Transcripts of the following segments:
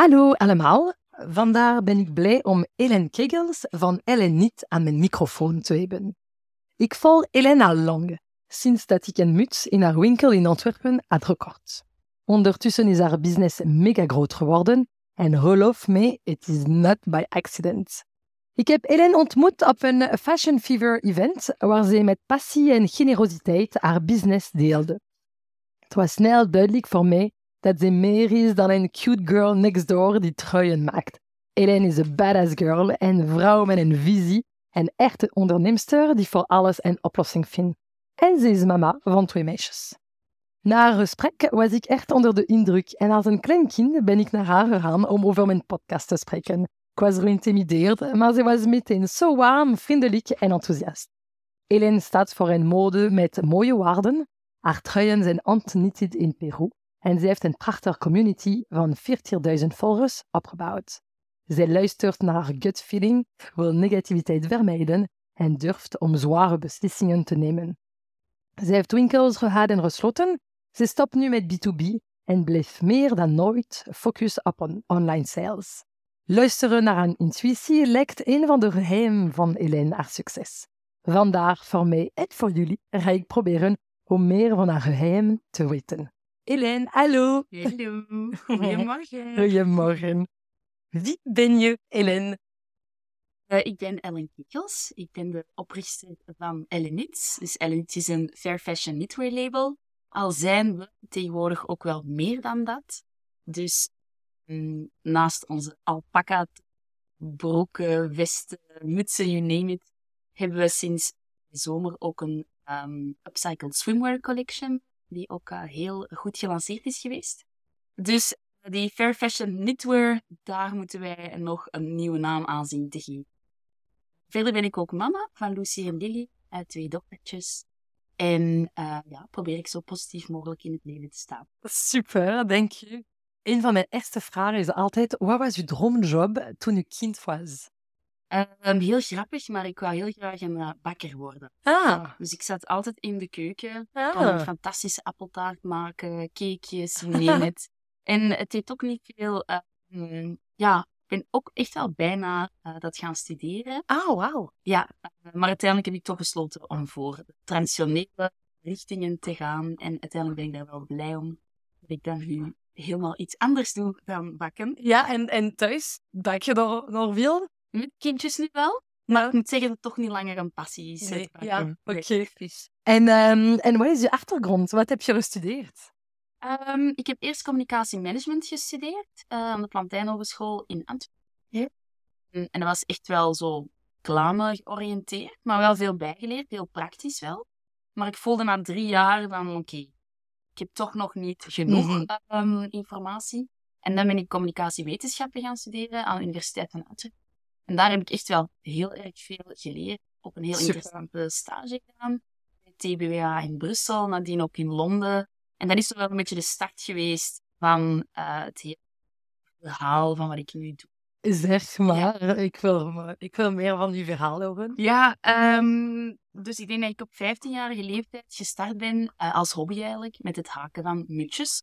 Hallo allemaal, Vandaar ben ik blij om Ellen Kegels van Ellen Niet aan mijn microfoon te hebben. Ik volg Ellen al lang, sinds dat ik een muts in haar winkel in Antwerpen had gekocht. Ondertussen is haar business mega groot geworden en geloof me, it is not by accident. Ik heb Ellen ontmoet op een Fashion Fever event waar ze met passie en generositeit haar business deelde. Het was snel duidelijk voor mij dat ze meer is dan een cute girl next door die truien maakt. Ellen is een badass girl en vrouw met een visie, een echte ondernemster die voor alles een oplossing vindt. En ze is mama van twee meisjes. Na haar gesprek was ik echt onder de indruk en als een klein kind ben ik naar haar gegaan om over mijn podcast te spreken. Ik was geïntimideerd, maar ze was meteen zo warm, vriendelijk en enthousiast. Ellen staat voor een mode met mooie waarden. Haar truien zijn handknitted in Peru en ze heeft een prachtige community van 40.000 volgers opgebouwd. Zij luistert naar haar gut feeling, wil negativiteit vermijden en durft om zware beslissingen te nemen. Ze heeft winkels gehad en gesloten. Ze stopt nu met B2B en blijft meer dan nooit focus op on online sales. Luisteren naar haar intuïtie lijkt een van de geheimen van Helene haar succes. Vandaar voor mij en voor jullie ga ik proberen om meer van haar geheimen te weten. Hélène, hallo. Hallo. Goedemorgen. Goedemorgen. Wie ben je, Hélène? Uh, ik ben Ellen Kikkels. Ik ben de oprichter van Ellenits. Dus Ellenits is een fair fashion knitwear label. Al zijn we tegenwoordig ook wel meer dan dat. Dus mm, naast onze alpaca broeken, vesten, mutsen, you name it, hebben we sinds zomer ook een um, upcycled swimwear collection die ook uh, heel goed gelanceerd is geweest. Dus die Fair Fashion Knitwear, daar moeten wij nog een nieuwe naam aan zien te geven. Verder ben ik ook mama van Lucy en Lily, uit twee dochtertjes. En uh, ja, probeer ik zo positief mogelijk in het leven te staan. Super, dank je. Een van mijn eerste vragen is altijd, wat was uw droomjob toen u kind was? Um, heel grappig, maar ik wou heel graag een uh, bakker worden. Ah. Dus ik zat altijd in de keuken. Ah. Kon een fantastische appeltaart maken, cakejes, neem het. En het heeft ook niet veel... Uh, ja, ik ben ook echt wel bijna uh, dat gaan studeren. Ah, oh, wauw. Ja, maar uiteindelijk heb ik toch besloten om voor de traditionele richtingen te gaan. En uiteindelijk ben ik daar wel blij om. Dat ik dan nu helemaal iets anders doe dan bakken. Ja, en, en thuis bak je nog, nog veel? Met kindjes nu wel. Maar ik moet zeggen dat het toch niet langer een passie is. Nee, ja, oké. Okay. En, um, en wat is je achtergrond? Wat heb je gestudeerd? Um, ik heb eerst communicatiemanagement gestudeerd uh, aan de Plantijn Hogeschool in Antwerpen. Ja. En dat was echt wel zo reclame georiënteerd, maar wel veel bijgeleerd, heel praktisch wel. Maar ik voelde na drie jaar van oké, okay, ik heb toch nog niet genoeg mm -hmm. um, informatie. En dan ben ik communicatiewetenschappen gaan studeren aan de Universiteit van Antwerpen. En daar heb ik echt wel heel erg veel geleerd. Op een heel Super. interessante stage gedaan. Bij TBWA in Brussel, nadien ook in Londen. En dat is wel een beetje de start geweest van uh, het hele verhaal van wat ik nu doe. Zeg maar, ik wil, ik wil meer van uw verhaal horen. Ja, ehm, dus ik denk dat ik op 15-jarige leeftijd gestart ben uh, als hobby eigenlijk met het haken van mutjes.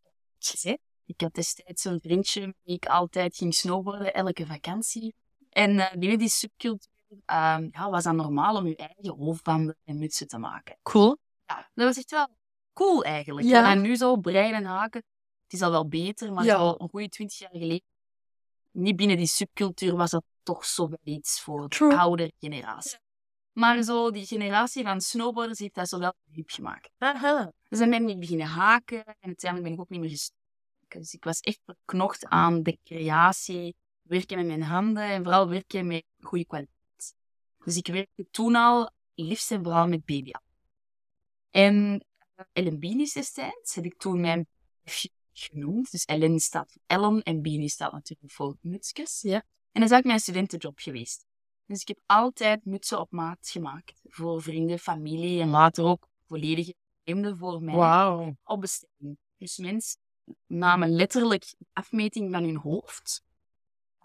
Ik had destijds zo'n vriendje die ik altijd ging snowboarden elke vakantie. En uh, binnen die subcultuur uh, ja, was dat normaal om je eigen hoofdbanden en mutsen te maken. Cool. Ja, dat was echt wel cool eigenlijk. Ja. En nu zo breien en haken, het is al wel beter, maar ja. zo een goede 20 jaar geleden niet binnen die subcultuur was dat toch zo wel iets voor de oude generatie. Maar zo, die generatie van snowboarders heeft dat zo wel hip gemaakt. Aha. Dus dan ben ik beginnen haken en uiteindelijk ben ik ook niet meer gestopt. Dus ik was echt verknocht aan de creatie, werken met mijn handen en vooral werken met goede kwaliteit. Dus ik werkte toen al liefst en vooral met baby. En Ellen Beanies destijds heb ik toen mijn genoemd. Dus Ellen staat voor Ellen en Beanie staat natuurlijk voor mutsjes. Ja. En dat is eigenlijk mijn studentenjob geweest. Dus ik heb altijd mutsen op maat gemaakt. Voor vrienden, familie en later ook volledige vreemden voor mij. Wauw. Op bestelling. Dus mensen namen letterlijk afmeting van hun hoofd.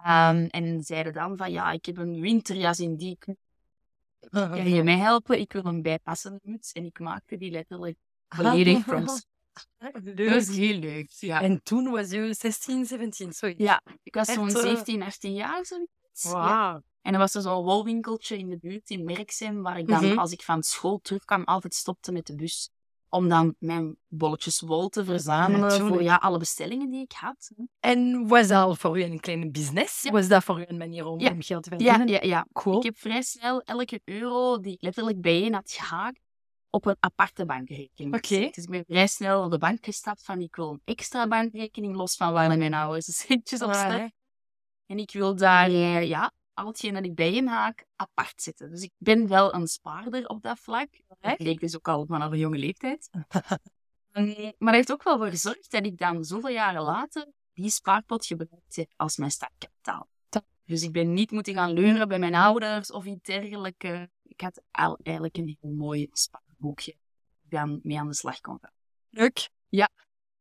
Um, en zeiden dan van, ja, ik heb een winterjas in die Kan je mij helpen? Ik wil een bijpassende muts. En ik maakte die letterlijk volledig from dat was heel leuk. Ja. En toen was je 16, 17, zoiets? Ja, ik was zo'n 17, 18 jaar, zoiets. Ja. En er was er zo'n wolwinkeltje in de buurt in Merksem, waar ik dan, mm -hmm. als ik van school terugkwam, altijd stopte met de bus. Om dan mijn bolletjes wol te verzamelen voor ja, alle bestellingen die ik had. En was dat al voor u een kleine business? Was dat voor u een manier om, geld te verdienen? Ja, ja, ja. Cool. Ik heb vrij snel elke euro die ik letterlijk bijeen had gehaakt, op een aparte bankrekening. Oké. Okay. Dus ik ben vrij snel op de bank gestapt van ik wil een extra bankrekening, los van waar mijn ouders de centjes op staan. En ik wil daar, uh, ja, al hetgeen dat ik bij hem haak, apart zetten. Dus ik ben wel een spaarder op dat vlak. Dat leek dus ook al vanaf een jonge leeftijd. maar dat heeft ook wel voor gezorgd dat ik dan zoveel jaren later die spaarpot gebruikt heb als mijn startkapitaal. Dus ik ben niet moeten gaan leuren bij mijn ouders of iets dergelijks. Ik had al eigenlijk een heel mooi spaar boekje dan mee aan de slag kon gaan. Leuk. Ja.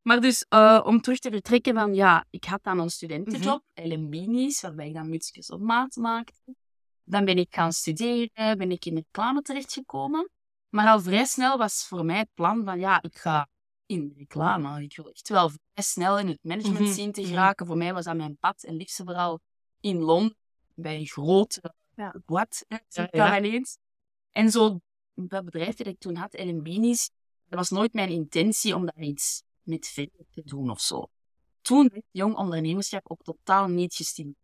Maar dus, uh, om terug te vertrekken van, ja, ik had dan een studentenjob, mm -hmm. LMB's, waarbij ik dan mutsjes op maat maakte. Dan ben ik gaan studeren, ben ik in reclame terechtgekomen. Maar al vrij snel was voor mij het plan van, ja, ik ga in reclame. Ik wil echt wel vrij snel in het management mm -hmm. zien te geraken. Voor mij was dat mijn pad. En liefst vooral in Londen, bij een grote ja. boîte, ja, ja. ineens. En zo dat bedrijf dat ik toen had, Beanies, dat was nooit mijn intentie om daar iets met verder te doen of zo. Toen werd jong ondernemerschap ook totaal niet gestimuleerd.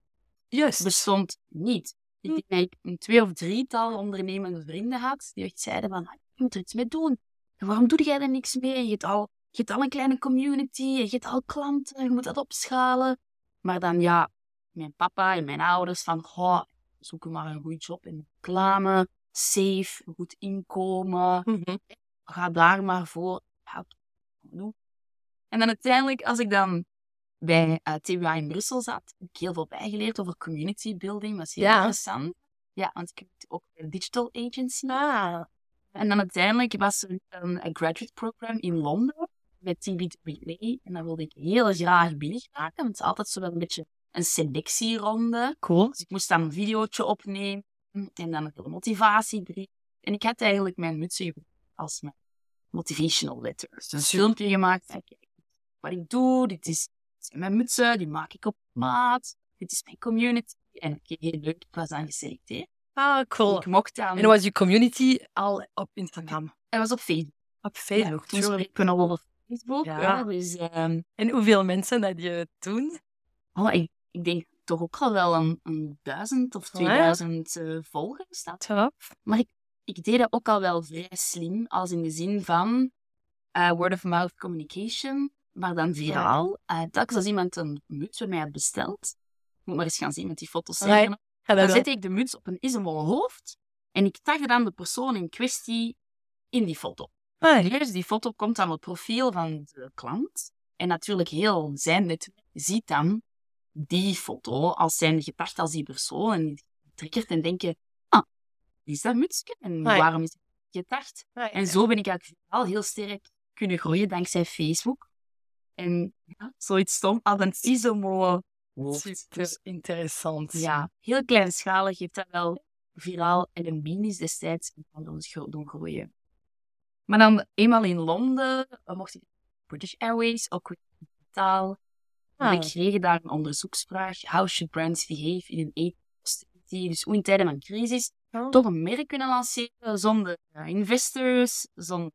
Juist. bestond niet. Ik denk dat ik een twee of drietal ondernemende vrienden had, die echt zeiden van, ah, je moet er iets mee doen. En waarom doe jij er niks mee? Je hebt al, je hebt al een kleine community, je hebt al klanten, je moet dat opschalen. Maar dan ja, mijn papa en mijn ouders van, oh, zoek maar een goede job in reclame safe, goed inkomen. Mm -hmm. Ga daar maar voor. Ja, en dan uiteindelijk, als ik dan bij uh, eh, TWA in Brussel zat, heb ik heel veel bijgeleerd over community building. Dat is heel interessant. Ja, want ik heb ook een digital agency. Ah. En dan uiteindelijk was er een, een graduate program in Londen met TBWA. En daar wilde ik heel graag binnen geraken. Want het is altijd zo wel een beetje een selectieronde. Cool. Dus ik moest dan een videootje opnemen. En dan een motivatiebrief. En ik had eigenlijk mijn mutsen als mijn motivational letters. Dus een filmpje gemaakt. kijk, wat ik doe, dit is, mijn mutsen, die maak ik op maat. Dit is mijn community. En oké, heel leuk, ik was dan geselecteerd. Ah, cool. Ik mocht dan... En was je community al op Instagram? Hij was op Facebook. Op Facebook, ja, toen spreken we al over Facebook. Ja. ja dus, um... En hoeveel mensen had je toen? Oh, ik, ik denk toch ook al wel een, een duizend of tweeduizend uh, volgers. Dat. Maar ik, ik deed dat ook al wel vrij slim, als in de zin van uh, word-of-mouth communication, maar dan viraal. Uh, telkens als iemand een muts bij mij had besteld, moet maar eens gaan zien met die foto's. Dan zette ik de muts op een isomol hoofd en ik tagde dan de persoon in kwestie in die foto. Dus die foto komt dan op het profiel van de klant. En natuurlijk heel zijn netwerk ziet dan die foto als zijn gedacht als die persoon en die triggert en denken, ah, is dat mutsje? En waarom is het gedacht? En zo ben ik eigenlijk al heel sterk kunnen groeien dankzij Facebook. En ja, zoiets stom als een ISOMO. Super interessant. Ja, heel kleinschalig heeft dat wel viraal en een bean is destijds van ons doen groeien. Maar dan eenmaal in Londen mocht ik British Airways, ook weer digitaal. Ah. We kregen daar een onderzoeksvraag. How should brands behave in of austerity? Dus hoe in tijden van crisis Oh. toch een merk kunnen lanceren zonder investors, zonder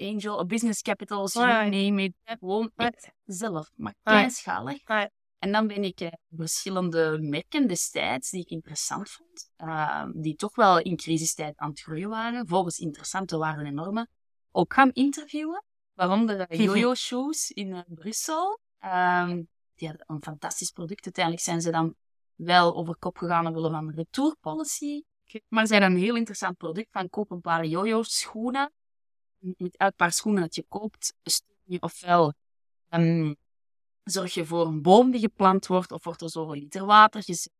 angel of business capitals, you Right. name it. Gewoon Right. zelf, maar kleinschalig. Right. En dan ben ik eh, verschillende merken destijds die ik interessant vond, eh, die toch wel in crisistijd aan het groeien waren, volgens interessante waarden en normen, ook gaan interviewen. Waaronder eh, Yo-Yo Shoes in eh, Brussel. Ehm, die hadden een fantastisch product. Uiteindelijk zijn ze dan wel over kop gegaan omwille van retour policy. Maar ze hadden een heel interessant product van koop een paar Yo-Yo schoenen. Met elk paar schoenen dat je koopt, steun je ofwel ehm, zorg je voor een boom die geplant wordt, of wordt er zoveel liter water gezet.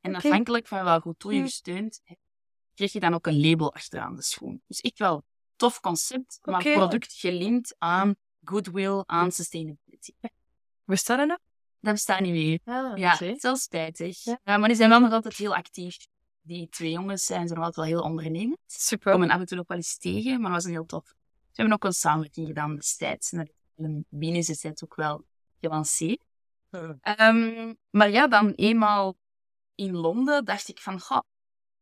En afhankelijk van welk goed doel je steunt, krijg je dan ook een label achteraan de schoen. Dus echt wel tof concept, maar Oké. product gelinkt aan goodwill, aan sustainability. We staan er nog? Dat bestaat niet meer. Ah, Ja, zelfs spijtig. Ja. Ja, maar die zijn wel nog altijd heel actief. Die twee jongens zijn ze nog altijd wel heel ondernemend. Super. kom hen af en toe nog wel eens tegen, maar dat was een heel tof. Ze hebben ook een samenwerking gedaan destijds. En dat is binnen destijds ook wel gelanceerd. Ehm, maar ja, dan eenmaal in Londen dacht ik van, goh,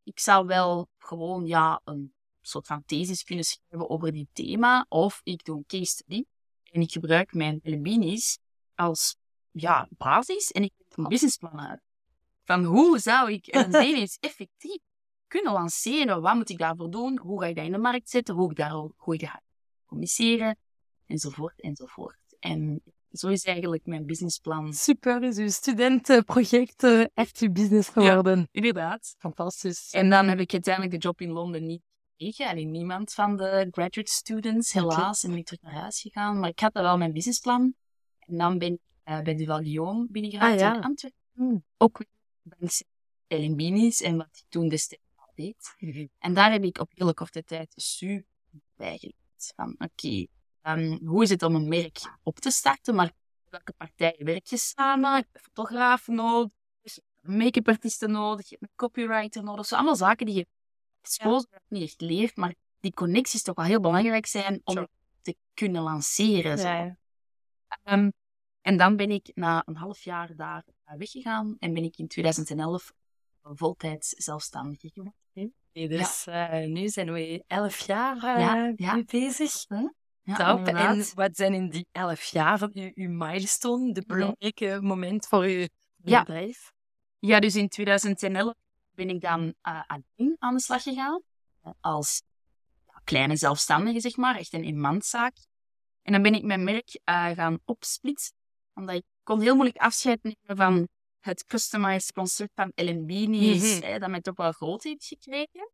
ik zou wel gewoon ja, een soort van thesis kunnen schrijven over dit thema. Of ik doe een case study en ik gebruik mijn Lebinis als ja, basis en ik heb een businessplan uit. Van hoe zou ik een Lebinis effectief kunnen lanceren? Wat moet ik daarvoor doen? Hoe ga ik dat in de markt zetten? Hoe ik hoe ik ga communiceren? Enzovoort, enzovoort. En zo is eigenlijk mijn businessplan. Super, is uw studentenproject echt uw business geworden. Inderdaad. Fantastisch. En dan heb ik uiteindelijk de job in Londen niet gekregen. Alleen niemand van de graduate students, helaas. En ben ik terug naar huis gegaan. Maar ik had wel mijn businessplan. En dan ben ik eh, bij Duval Guillaume binnengeraakt Ah, ja. in Antwerpen. Hmm. Ook dankzij Binis en wat ik toen destijds al deed. En daar heb ik op hele korte tijd super bij geleerd. Van oké, ehm, hoe is het om een merk op te starten? Maar welke partijen werk je samen? Je hebt een fotograaf nodig, een make-up artiesten nodig, je hebt een copywriter nodig. Zo allemaal zaken die je op school niet echt leert, maar die connecties toch wel heel belangrijk zijn om te kunnen lanceren. zo. Ja, ja. Ehm, en dan ben ik na een half jaar daar weggegaan en ben ik in 2011 voltijds zelfstandig geworden. Nee, dus eh, nu zijn we elf jaar eh, Ja, ja. bezig. En wat zijn in die elf jaar van uw, uw milestone, de belangrijke moment voor uw bedrijf? Ja, dus in 2011 ben ik dan eh alleen aan de slag gegaan. eh, Als ja, kleine zelfstandige, zeg maar. Echt een eenmanszaak. En dan ben ik mijn merk eh, gaan opsplitsen. Omdat ik kon heel moeilijk afscheid nemen van het customized concept van Ellen Beanies. Mhm. dat mij toch wel groot heeft gekregen.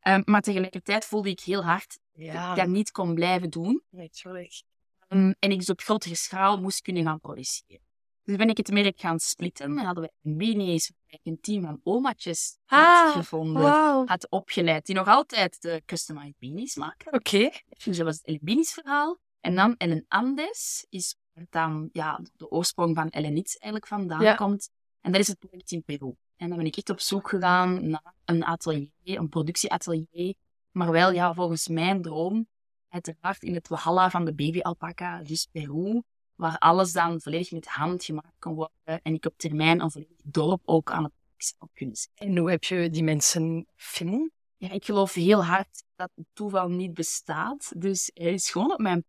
Ehm, maar tegelijkertijd voelde ik heel hard dat ik dat niet kon blijven doen. natuurlijk. Ehm, en ik dus op grotere schaal moest kunnen gaan produceren. Dus ben ik het merk gaan splitten. En hadden we Beanies, een team van omaatjes had Ah, gevonden, had opgeleid, die nog altijd de customized beanies maken. Oké. Dus dat was het Ellen Beanies verhaal. En dan Ellen Andes is dan ja, de oorsprong van Ellen Nits eigenlijk vandaan Ja. komt. En dat is het project in Peru. En dan ben ik echt op zoek gegaan naar een atelier, een productieatelier. Maar wel, ja, volgens mijn droom, uiteraard in het Walhalla van de baby alpaca, dus Peru, waar alles dan volledig met hand gemaakt kon worden. En ik op termijn een volledig dorp ook aan het zou kunnen zijn. En hoe heb je die mensen vinden? Ja, ik geloof heel hard dat het toeval niet bestaat. Dus hij is gewoon op mijn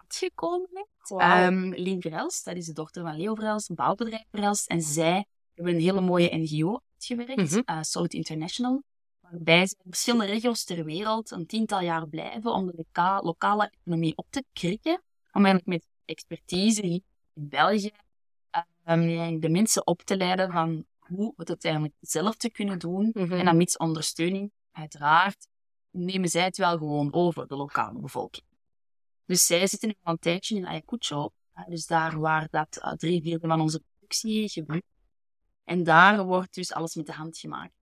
pad gekomen. Um, Lien dat is de dochter van Leo Verhelst, een bouwbedrijf Verhelst. En zij hebben een hele mooie NGO uitgewerkt, Mhm. eh, Solid International. Waarbij ze in verschillende regio's ter wereld een tiental jaar blijven om de loka- lokale economie op te krikken. Om eigenlijk met expertise hier in België um, de mensen op te leiden van hoe we het uiteindelijk zelf te kunnen doen. Mhm. En dan mits ondersteuning, uiteraard, nemen zij het wel gewoon over, de lokale bevolking. Dus zij zitten nu al een tijdje in Ayacucho, dus daar waar dat eh, drie vierde van onze productie gebeurt. En daar wordt dus alles met de hand gemaakt.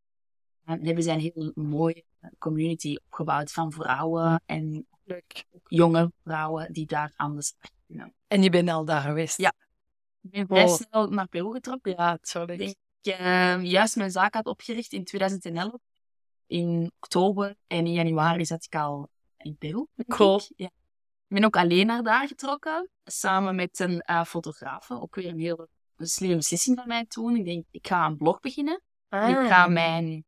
En hebben zij een heel mooie eh, community opgebouwd van vrouwen en jonge vrouwen die daar aan de slag kunnen. En je bent al daar geweest? Ja. Ik ben vrij Oh. snel naar Peru getrokken. Ja, tuurlijk. Ik eh, juist mijn zaak had opgericht in 2011. In oktober en in januari zat ik al in Peru. Cool. ik. Ja. Ik ben ook alleen naar daar getrokken. Samen met een eh fotograaf. Ook weer een hele slimme beslissing van mij toen. Ik denk, ik ga een blog beginnen. Ah. Ik ga mijn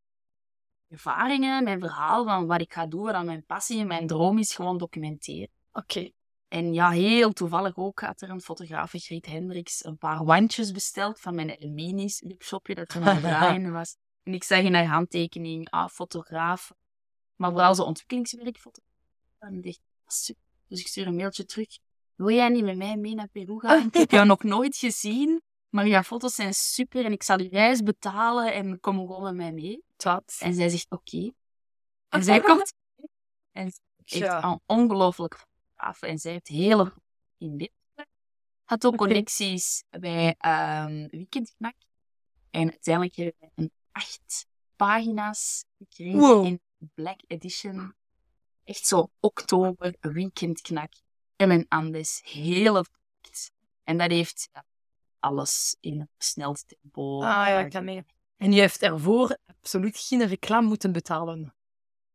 ervaringen, mijn verhaal van wat ik ga doen, wat mijn passie en mijn droom is, gewoon documenteren. Oké. En ja, heel toevallig ook had er een fotograaf, Griet Hendricks, een paar wandjes besteld van mijn Elminis webshopje dat er nog draaien was. En ik zag in haar handtekening, ah, fotograaf. Maar vooral zo ontwikkelingswerk, fotograaf. En ik dacht, ah, super. Dus ik stuur een mailtje terug. Wil jij niet met mij mee naar Peru gaan? Ik heb jou nog nooit gezien, maar jouw foto's zijn super en ik zal je reis betalen en kom gewoon met mij mee. Dat. En zij zegt oké. En zij komt. En ze heeft Ja. ongelooflijk fotograaf. En zij heeft hele in dit. Had ook connecties bij Weekendknak. En uiteindelijk hebben we een acht pagina's gekregen Wow. in Black Edition. Echt zo oktober, Weekendknak. Ellen Andes, hele project. En dat heeft ja, alles in een versneld tempo. Ah ja, ik kan mee. En je heeft ervoor absoluut geen reclame moeten betalen.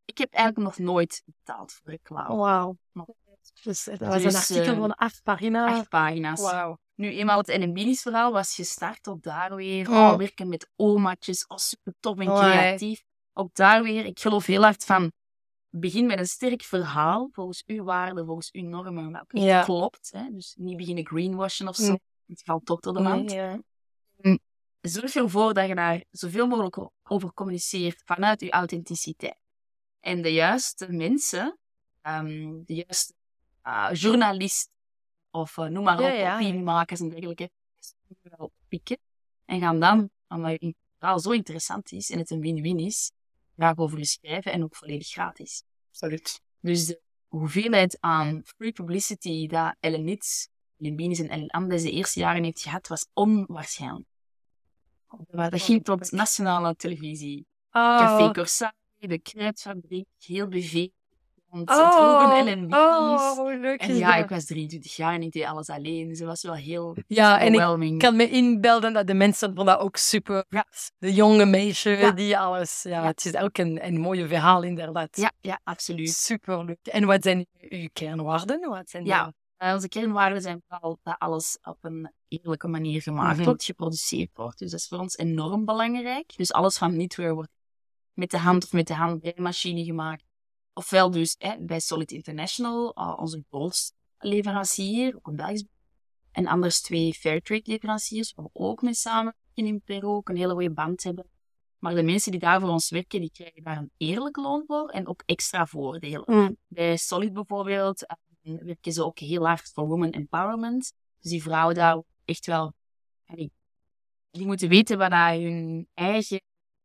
Ik heb eigenlijk nog nooit betaald voor reclame. Wauw. Dus dat was Dus, een artikel eh, van acht pagina's. Acht pagina's. Wauw. Nu, eenmaal het NMB's verhaal was gestart, ook daar weer. Oh. Oh, werken met omaatjes, oh, super tof en Oh, creatief. Ook daar weer, ik geloof heel hard van, begin met een sterk verhaal, volgens uw waarden, volgens uw normen, Ja. klopt. Hè? Dus niet beginnen greenwashen of zo. Mm. Het valt toch door de mand. Nee, ja. Zorg ervoor dat je daar zoveel mogelijk over communiceert vanuit je authenticiteit. En de juiste mensen, ehm, de juiste ah, journalisten of eh, noem maar op, ja. opiniemakers en dergelijke, wel pikken. En gaan dan, omdat je verhaal zo interessant is en het een win-win is, over je schrijven en ook volledig gratis. Absoluut. Dus de hoeveelheid aan free publicity dat Ellen Nitz, Ellen en Ellen Andes de eerste jaren heeft gehad, was onwaarschijnlijk. Dat ging tot nationale televisie. Café Oh. Corsari, de Kruidfabriek, heel BV. Want Oh, het Benis. oh, leuk En ja, dat? ik was 23 jaar en ik deed alles alleen. Ze was wel heel Ja, en ik kan me inbeelden dat de mensen vonden dat ook super. Ja. De jonge meisje Ja. die alles. Ja, Ja. het is ook een, een mooie verhaal inderdaad. Ja, ja, absoluut. Super leuk. En wat zijn uw kernwaarden? Wat zijn Ja. de- Uh, onze kernwaarden zijn vooral dat alles op een eerlijke manier gemaakt Mhm. wordt, geproduceerd wordt. Dus dat is voor ons enorm belangrijk. Dus alles van knitwear wordt met de hand of met de handbreimachine gemaakt. Ofwel dus hè, bij Solid International, uh, onze grootste leverancier, ook een Belgisch. En anders twee Fairtrade leveranciers, waar we ook mee samenwerken in Peru, ook een hele goede band hebben. Maar de mensen die daar voor ons werken, die krijgen daar een eerlijk loon voor en ook extra voordelen. Mm. Bij Solid bijvoorbeeld eh, werken ze ook heel hard voor women empowerment. Dus die vrouwen daar echt wel... Die, die moeten weten wat daar hun eigen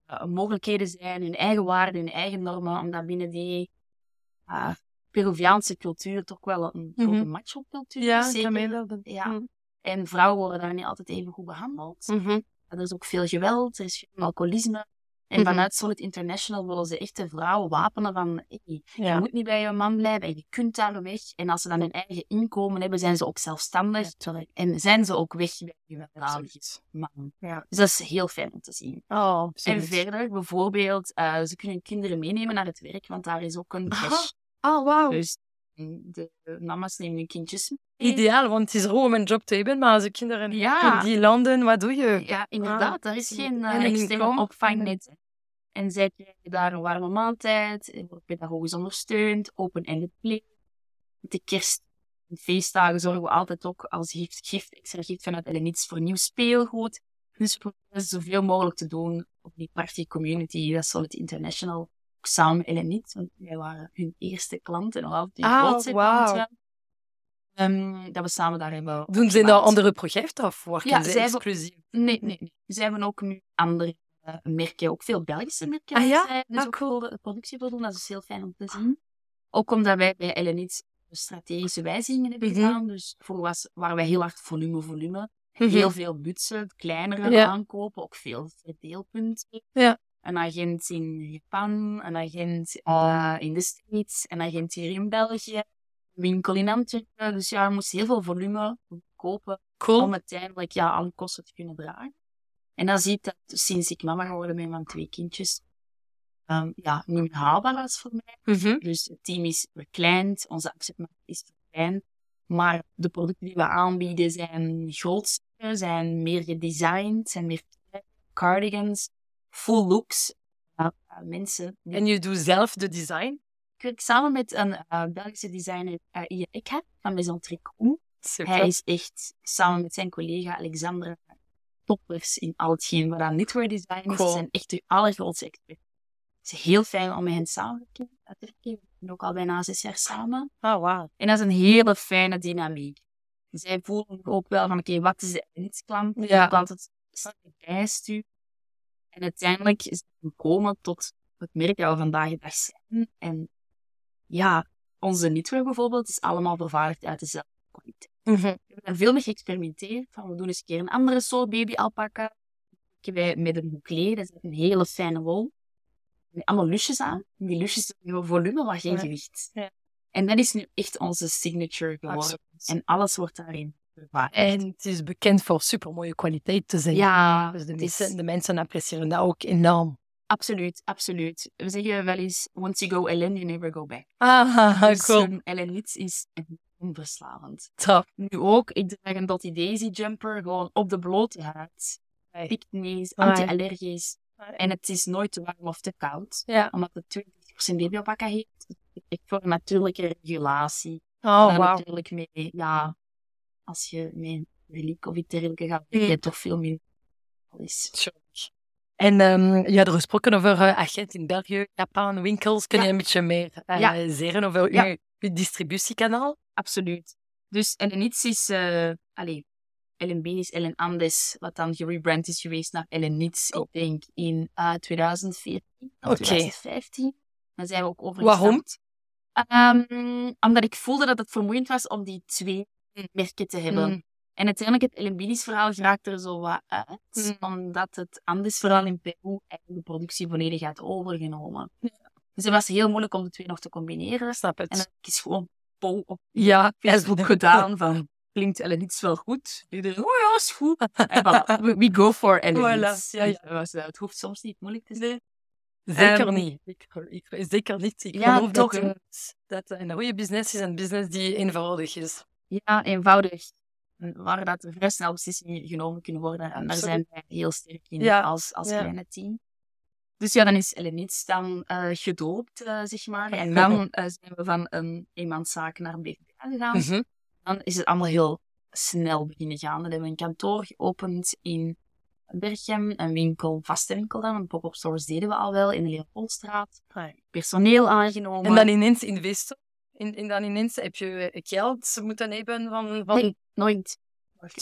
eh, mogelijkheden zijn, hun eigen waarden, hun eigen normen, omdat binnen die eh, Peruviaanse cultuur toch wel een grote Mhm. macho-cultuur Ja, is. ik kan me zeker. Ja. Mm. En vrouwen worden daar niet altijd even goed behandeld. Mhm. Er is ook veel geweld, er is veel alcoholisme. En Mhm. vanuit Solid International willen ze echt de vrouwen wapenen van hey, je moet niet bij je man blijven en je kunt daar weg. En als ze dan hun eigen inkomen hebben, zijn ze ook zelfstandig. En zijn ze ook weg bij je man. Ja. Dus dat is heel fijn om te zien. Oh, En verder, bijvoorbeeld, eh, ze kunnen kinderen meenemen naar het werk, want daar is ook een crash. Oh, wauw. Dus de mama's nemen hun kindjes mee. Ideaal, want het is goed om een job te hebben, maar als de kinderen Ja. in die landen, wat doe je? Ja, inderdaad. Er is geen En uh, externe opvangnet. En zij krijgen daar een warme maaltijd, er wordt pedagogisch ondersteund, open-ended play. Met de kerst en feestdagen zorgen we altijd ook als gift, gift extra gift vanuit Elenits voor nieuw speelgoed. Dus we proberen zoveel mogelijk te doen op die prachtige community, dat Solid International. Samen met Elenit, want wij waren hun eerste klant en altijd hun Ah, grootste klant. wel. Ehm, dat we samen daar hebben Doen ze nog andere projecten of werken Ja, ze hebben- exclusief? Nee, nee, nee. Ze hebben ook nu andere eh, merken, ook veel Belgische merken. Ah, ja? waar zij Dus Ah, ook de productie voor doen. Dat is heel fijn om te zien. Ook omdat wij bij Elenits strategische wijzigingen hebben Mhm. gedaan. Dus voor was, waren wij heel hard volume, volume. Mhm. Heel veel budget, kleinere Ja. aankopen, ook veel verdeelpunten. Ja. Een agent in Japan, een agent eh, in de States, een agent hier in België, winkel in Antwerpen. Dus ja, we moesten heel veel volume kopen. Cool. om uiteindelijk ja, alle kosten te kunnen dragen. En dan zie ik dat sinds ik mama geworden ben van twee kindjes, ehm, ja, niet meer haalbaar was voor mij. Mhm. Dus het team is verkleind, onze afzetmarkt is verkleind. Maar de producten die we aanbieden zijn groter, zijn meer gedesigned, zijn meer cardigans, full looks. Mensen. En je doet zelf de design? Ik werk samen met een eh, Belgische designer, uh, Ian Eckhardt van Maison Tricot. Super. Hij is echt samen met zijn collega Alexandra toppers in al hetgeen wat aan knitwear design is. Cool. Ze zijn echt de allergrootste experts. Het is heel fijn om met hen samen te werken. We zijn ook al bijna zes jaar samen. Ah, wauw. En dat is een hele fijne dynamiek. Zij voelen ook wel van, oké, wat is de eindklant? Ja. De klant het bijstuurt. En uiteindelijk is het gekomen tot het merk dat we vandaag de dag zijn. En ja, onze knitwear bijvoorbeeld is allemaal vervaardigd uit dezelfde kwaliteit. Mhm. We hebben daar veel mee geëxperimenteerd. Van, we doen eens een keer een andere soort baby alpaca. Wij met een bouclé, dat is een hele fijne wol. Met allemaal lusjes aan. En die lusjes hebben volume, maar geen Ja. gewicht. Ja. En dat is nu echt onze signature geworden. Absoluut. En alles wordt daarin vervaardigd. En het is bekend voor supermooie kwaliteit te zijn. ja, Dus de is- mensen, de mensen appreciëren dat ook enorm. absoluut, absoluut. We zeggen wel eens, once you go Ellen, you never go back. Ah, Dus, cool. um, Ellen Nits is onverslavend. Top. Nu ook, ik draag een Dottie Daisy jumper, gewoon op de blote huid. Hey. Pikt Amai. anti-allergisch. En het is nooit te warm of te koud, omdat het 20% babyalpaca heeft. Echt voor een natuurlijke regulatie. Oh, wauw. natuurlijk mee, ja, als je een reliek of iets dergelijks gaat, Mm. je toch veel minder is. En ehm, je had er gesproken over uh, agent in België, Japan, winkels. Kun je een beetje meer uh, Ja. zeggen over Ja. uw distributiekanaal? Absoluut. Dus Ellen Nits is, eh allee, Ellen Bean is Ellen Andes, wat dan gerebrand is geweest naar Ellen Nits, ik denk in eh 2014 of Oké. 2015. Dan zijn we ook overgestapt. Waarom? Ehm, omdat ik voelde dat het vermoeiend was om die twee merken te hebben. Mm. En uiteindelijk, het Ellen Beanies verhaal raakt er zo wat uit, Mm. omdat het Andes verhaal in Peru eigenlijk de productie volledig had overgenomen. Dus het was heel moeilijk om de twee nog te combineren. Snap het. En dan is gewoon Paul op ja, Facebook gedaan van klinkt iets wel goed? Iedereen, oh ja, is goed. En voilà, we, go for Voilà, Iets. ja, ja. Dus het hoeft soms niet moeilijk te zijn. Zeker Ehm, niet. Ik, ik, zeker niet. Ik Ja, geloof toch, dat, dat een goede business is een business die eenvoudig is. Ja, eenvoudig. Waar dat er vrij snel beslissingen genomen kunnen worden. En daar zijn wij heel sterk in Ja, als, als ja. kleine team. Dus ja, dan is Ellen Iets dan eh, gedoopt, eh, zeg maar. En dan eh, zijn we van een eenmanszaak naar een BVA gegaan. Mhm. Dan is het allemaal heel snel beginnen gaan. Dan hebben we een kantoor geopend in Berchem, een winkel, vaste winkel dan. Een pop-up stores deden we al wel in de Leopoldstraat. Personeel aangenomen. En dan ineens investen. En, en dan ineens heb je geld moeten hebben van... van... Nee, nooit.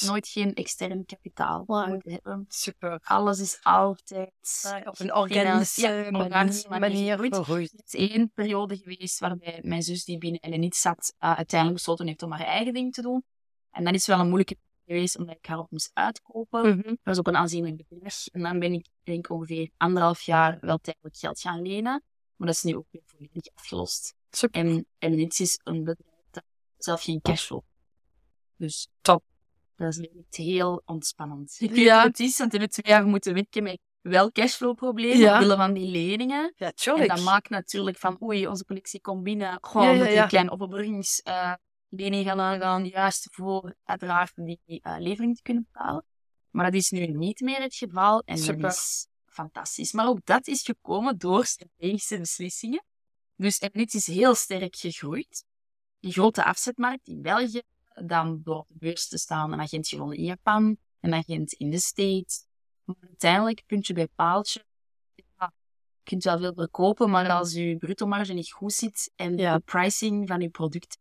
Nooit geen extern kapitaal Wow. moeten hebben. Super. Alles is altijd Ah, Op een organische Ja, manier, organische gegroeid. Er is één periode geweest waarbij mijn zus, die binnen Elenit zat, uh, uiteindelijk besloten heeft om haar eigen ding te doen. En dat is wel een moeilijke periode geweest, omdat ik haar op moest uitkopen. Mhm. Dat was ook een aanzienlijk bedrag. En dan ben ik, denk ik, ongeveer anderhalf jaar wel tijdelijk geld gaan lenen. Maar dat is nu ook weer volledig afgelost. Super. En Elenit is een bedrijf dat zelf geen cashflow Dus Top. dat is echt heel ontspannend. Ik Ja. weet het is, want we hebben twee jaar moeten werken met wel cashflow-problemen, Ja. omwille van die leningen. Ja, En dat maakt natuurlijk van, oei, onze collectie komt binnen. Goh, Ja, ja, ja. een kleine overbruggingslening gaan aangaan, juist voor uiteraard die eh, levering te kunnen betalen. Maar dat is nu niet meer het geval en Super. dat is fantastisch. Maar ook dat is gekomen door strategische beslissingen. Dus Emnit is heel sterk gegroeid. Een grote afzetmarkt in België. Dan door op de beurs te staan een agent gewonnen in Japan, een agent in de States. Maar uiteindelijk, puntje bij paaltje, ja, je kunt wel veel verkopen, maar als je bruto marge niet goed zit en Ja. de pricing van je product,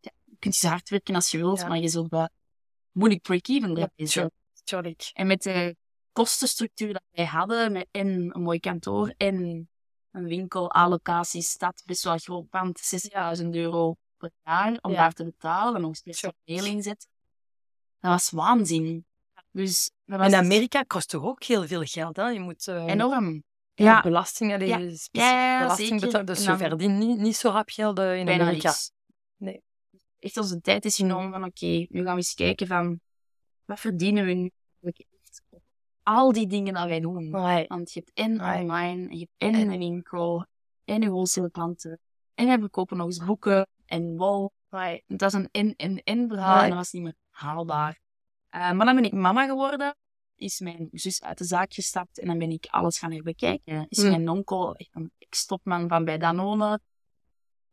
ja, je kunt zo hard werken als je wilt, maar je zult wel moeilijk break-even blijven. En met de kostenstructuur dat wij hadden, met en een mooi kantoor en een winkel, allocatie, stad, best wel groot pand, 60.000 euro per jaar om Ja. daar te betalen en nog eens Sure. personeel inzetten. Dat was waanzin. Dus dat was En Amerika kost toch ook heel veel geld, hè? Je moet... eh, enorm. ja, Ja, belastingen, die Ja. Ja, belasting betalen. Dus je verdient niet, niet zo rap geld eh, in bijna Amerika. niks. Nee. Echt onze tijd is genomen van, oké, nu gaan we eens kijken van wat verdienen we nu al die dingen dat wij doen? Want je hebt en Right. online, en je hebt en in de winkel, en je wholesale klanten, en we verkopen nog eens boeken en wol. Dat is een en en en verhaal en dat was niet meer haalbaar. Eh, maar dan ben ik mama geworden, is mijn zus uit de zaak gestapt en dan ben ik alles gaan herbekijken. Is Mm. mijn onkel, echt een ex-topman van bij Danone,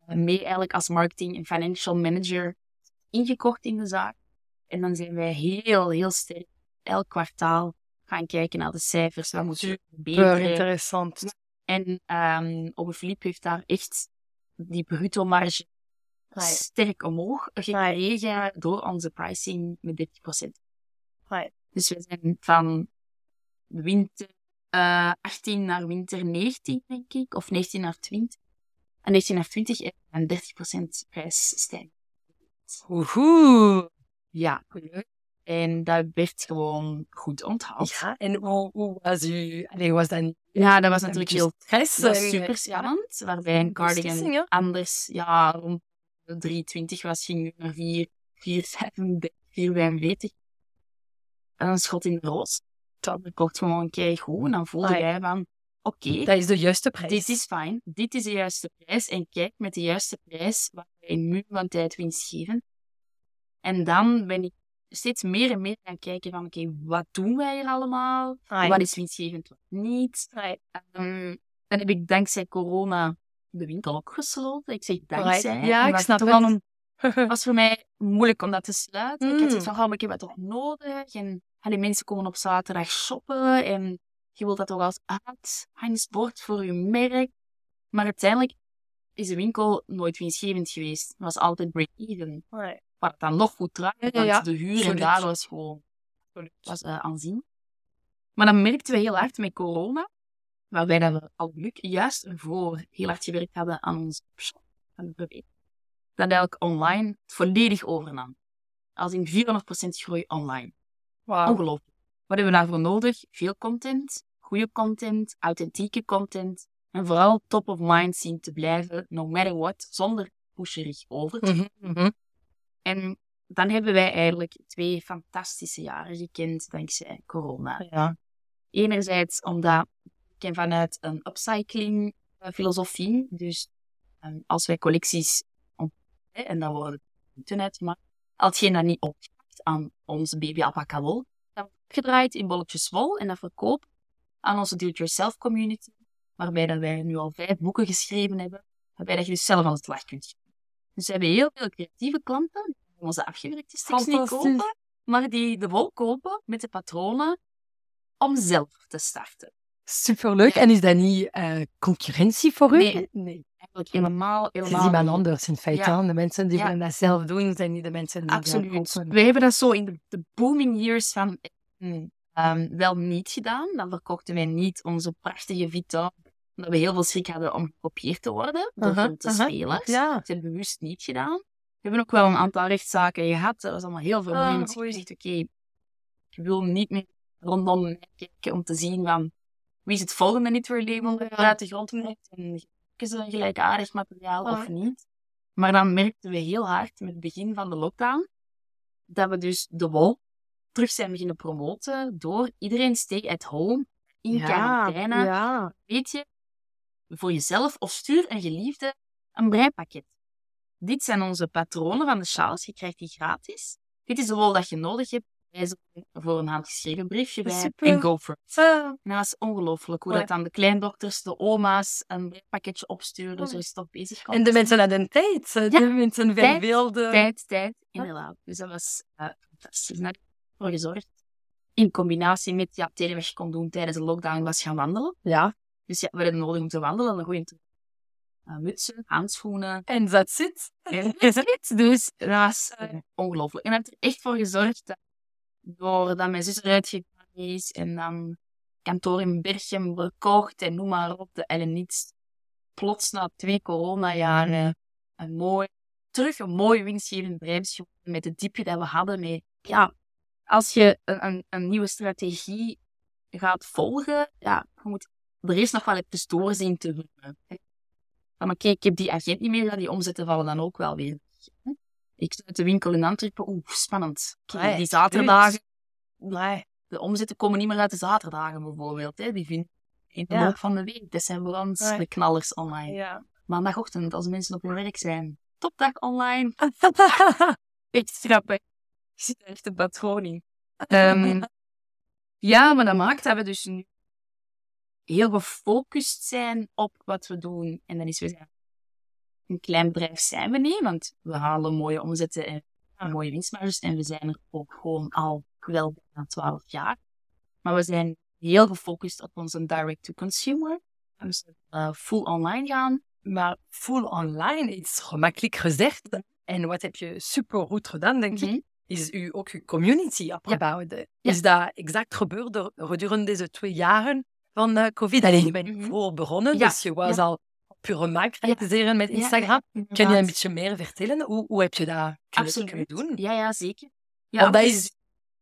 eh, mee eigenlijk als marketing en financial manager ingekocht in de zaak. En dan zijn wij heel, heel sterk elk kwartaal gaan kijken naar de cijfers. Wat moeten we Super verbeteren? interessant. En um, Philippe heeft daar echt die bruto marge sterk omhoog gekregen door onze pricing met 30%. Ouais. Dus we zijn van winter eh 18 naar winter 19, denk ik, of 19 naar 20. En 19 naar 20 en 30% prijsstijging. Oehoe. Ja. En dat werd gewoon goed onthaald. Ja, en hoe, hoe was u... Allee, was dat niet... Ja, dat was natuurlijk heel stress? Dat was eh, super spannend. Waarbij een cardigan anders, ja, rond de 320 was, ging nu naar 4, 4, 35, 445. En een schot in de roos. Dat kocht gewoon een keer goed. En dan voelde jij van, oké, Dat is de juiste prijs. dit is fijn. Dit is de juiste prijs. En kijk, met de juiste prijs waren wij in muur van tijd winstgevend. En dan ben ik steeds meer en meer gaan kijken van, oké, wat doen wij hier allemaal? Wat is winstgevend, wat niet? Right. Ehm, dan heb ik dankzij corona de winkel ook gesloten. Ik zeg dankzij. Right. Ja, ik snap het. wel een- Het was voor mij moeilijk om dat te sluiten. Ik had Mm. zoiets van, oh, maar ik heb dat toch nodig? En die mensen komen op zaterdag shoppen en je wilt dat toch als uithangsbord voor je merk. Maar uiteindelijk is de winkel nooit winstgevend geweest. Het was altijd break-even. Right. Wat het dan nog goed draaide, Ja, want ja. de huur en daar was gewoon was, eh, aanzien. Maar dan merkten we heel hard met corona, waarbij dat we al geluk juist ervoor heel hard gewerkt hadden aan onze shop, aan de verbetering, dat eigenlijk online het volledig overnam. Als in 400% groei online. Ongelooflijk. Wat hebben we daarvoor nodig? Veel content, goede content, authentieke content. En vooral top of mind zien te blijven, no matter what, zonder pusherig over te mhm. En dan hebben wij eigenlijk twee fantastische jaren gekend dankzij corona. Ja. Enerzijds omdat ik vanuit een upcycling eh, filosofie, dus ehm, als wij collecties ontwikkelen, en dan worden punten uitgemaakt, als je dat niet opgepakt aan onze baby alpaca wol, dat wordt opgedraaid in bolletjes wol en dat verkoopt aan onze do-it-yourself community, waarbij dat wij nu al vijf boeken geschreven hebben, waarbij dat je dus zelf aan het slag kunt gaan. Dus we hebben heel veel creatieve klanten, die onze afgewerkte stuks niet kopen, maar die de wol kopen met de patronen om zelf te starten. Superleuk. En is dat niet eh, concurrentie voor u? Nee. nee. Eigenlijk helemaal, Het is helemaal iemand anders in feite. Ja. De mensen die Ja. dat zelf doen, zijn niet de mensen die dat Absoluut. We hebben dat zo in de, de booming years van ehm, wel niet gedaan. Dan verkochten wij niet onze prachtige Vita, omdat we heel veel schrik hadden om gekopieerd te worden door grote aha. spelers. Ja. Dat hebben we bewust niet gedaan. We hebben ook wel een aantal rechtszaken gehad. Dat was allemaal heel vermoeiend. Ah, ik oei. dacht, oké, ik wil niet meer rondom mij kijken om te zien van wie is het volgende knitwear label dat uit de grond komt en is het een gelijkaardig materiaal of Ah. niet. Maar dan merkten we heel hard met het begin van de lockdown dat we dus de wol terug zijn beginnen promoten door iedereen stay at home in quarantaine Ja. weet je, voor jezelf of stuur een geliefde een breipakket. Dit zijn onze patronen van de sjaals. Je krijgt die gratis. Dit is de wol dat je nodig hebt. Voor een handgeschreven briefje bij. Super. En go for it. En dat was ongelooflijk hoe Ja. dat dan de kleindochters, de oma's een breipaketje opstuurden. Ja. Zo is het toch bezig. En de mensen hadden tijd. hè. Ja. De mensen Tijd, verbeelden. Tijd, tijd, inderdaad. Dus dat was eh, fantastisch. Daar heb ik voor gezorgd. In combinatie met ja, je kon doen tijdens de lockdown was gaan wandelen. Ja. Dus ja, we hadden nodig om te wandelen. Een goede uh, mutsen, handschoenen. En dat zit. En dit. Dus dat was eh, ongelooflijk. En ik heb er echt voor gezorgd dat doordat mijn zus eruit gegaan is en dan kantoor in Berchem verkocht en noem maar op, de Eleniets. Plots na twee coronajaren een mooi, terug een mooi winstgevend bedrijf met het diepje dat we hadden. Met, ja, als je een, een, een nieuwe strategie gaat volgen, ja, je moet er eerst nog wel even doorzien te doen. Van oké, ik heb die agent niet meer, ja, die omzetten vallen dan ook wel weer. hè. Ik sluit de winkel in Antwerpen, oeh, spannend. Ja, die zaterdagen, Nee. De omzetten komen niet meer uit de zaterdagen bijvoorbeeld. Hè. Die vinden in de Ja. loop van de week. Dat zijn voor ons Nee. de knallers online. Ja. Maandagochtend, als mensen op hun werk zijn. Topdag online. Echt grappig. Je zit echt een patroon in. Ja, maar dat maakt dat we dus nu heel gefocust zijn op wat we doen. En dan is we zijn een klein bedrijf zijn we niet, want we halen mooie omzetten en mooie winstmarges. En we zijn er ook gewoon al wel bijna 12 jaar. Maar we zijn heel gefocust op onze direct-to-consumer. Dus eh, full online gaan. Maar full online is gemakkelijk gezegd. En wat heb je super goed gedaan, denk ik, Mhm. is u ook uw community opgebouwd. Ja. Is dat exact gebeurd gedurende deze twee jaren van eh, COVID? Alleen, je bent Mhm. voor begonnen, Ja, dus je was ja. al pure marketing met Ja, Instagram. ja, Kun je een beetje meer vertellen? Hoe, hoe heb je dat kunnen, kunnen doen? Ja, ja, zeker. Ja, Want dat dus- is,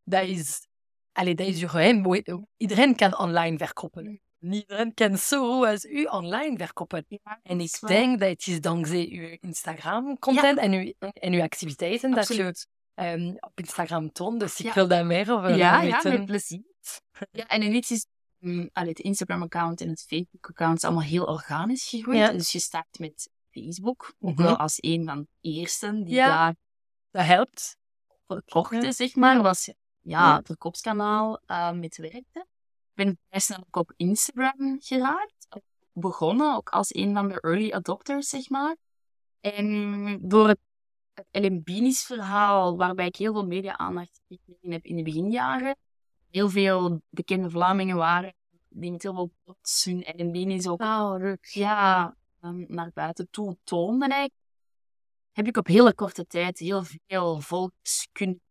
dat is, allee, dat is je geheim. Iedereen kan online verkopen. Mm. Niet iedereen kan zo goed als u online verkopen. Ja, En ik denk dat het is dankzij uw Instagram-content en, uw, en uw activiteiten dat je ehm, op Instagram toont. Dus ik Ja. wil daar meer over Ja, ja, weten. met plezier. Ja, en iets is mm, allee, het Instagram-account en het Facebook-account is allemaal heel organisch gegroeid. Ja. Dus je start met Facebook, ook Mhm. wel als een van de eersten die Ja. daar Dat helpt. verkochten, Ja. zeg maar. Was ja, het verkoopskanaal eh, met werkte. Ik ben vrij snel ook op Instagram geraakt. Begonnen, ook als een van de early adopters, zeg maar. En door het, Ellen Beanies verhaal, waarbij ik heel veel media-aandacht gekregen heb in de beginjaren. Heel veel bekende Vlamingen waren die met heel veel trots hun Beanies ook Oh, ja, naar buiten toe toonden eigenlijk, heb ik op hele korte tijd heel veel volks kunnen.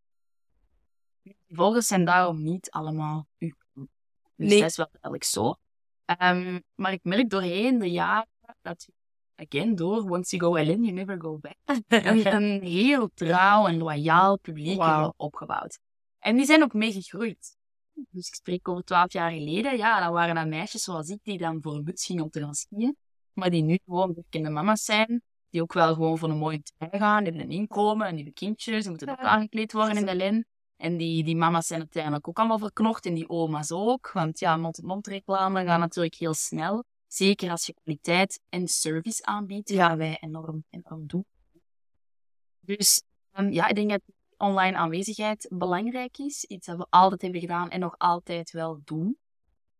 Die volgers zijn daarom niet allemaal klant. Dus Nee. dat is wel eigenlijk zo. Ehm, maar ik merk doorheen de jaren dat je, again, door once you go in, you never go back, een, een heel trouw en loyaal publiek opgebouwd. En die zijn ook mee gegroeid. Dus ik spreek over twaalf jaar geleden. Ja, dan waren dat meisjes zoals ik die dan voor een muts gingen om te gaan skiën. Maar die nu gewoon bekende mama's zijn. Die ook wel gewoon voor een mooie trui gaan. Die hebben een inkomen en die hebben kindjes. Die moeten ook aangekleed worden in de len. En die, die mama's zijn uiteindelijk ook allemaal verknocht. En die oma's ook. Want ja, mond-to-mond reclame gaat natuurlijk heel snel. Zeker als je kwaliteit en service aanbiedt. Ja. Wat wij enorm, enorm doen. Dus ehm, ja, ik denk dat online aanwezigheid belangrijk is. Iets dat we altijd hebben gedaan en nog altijd wel doen.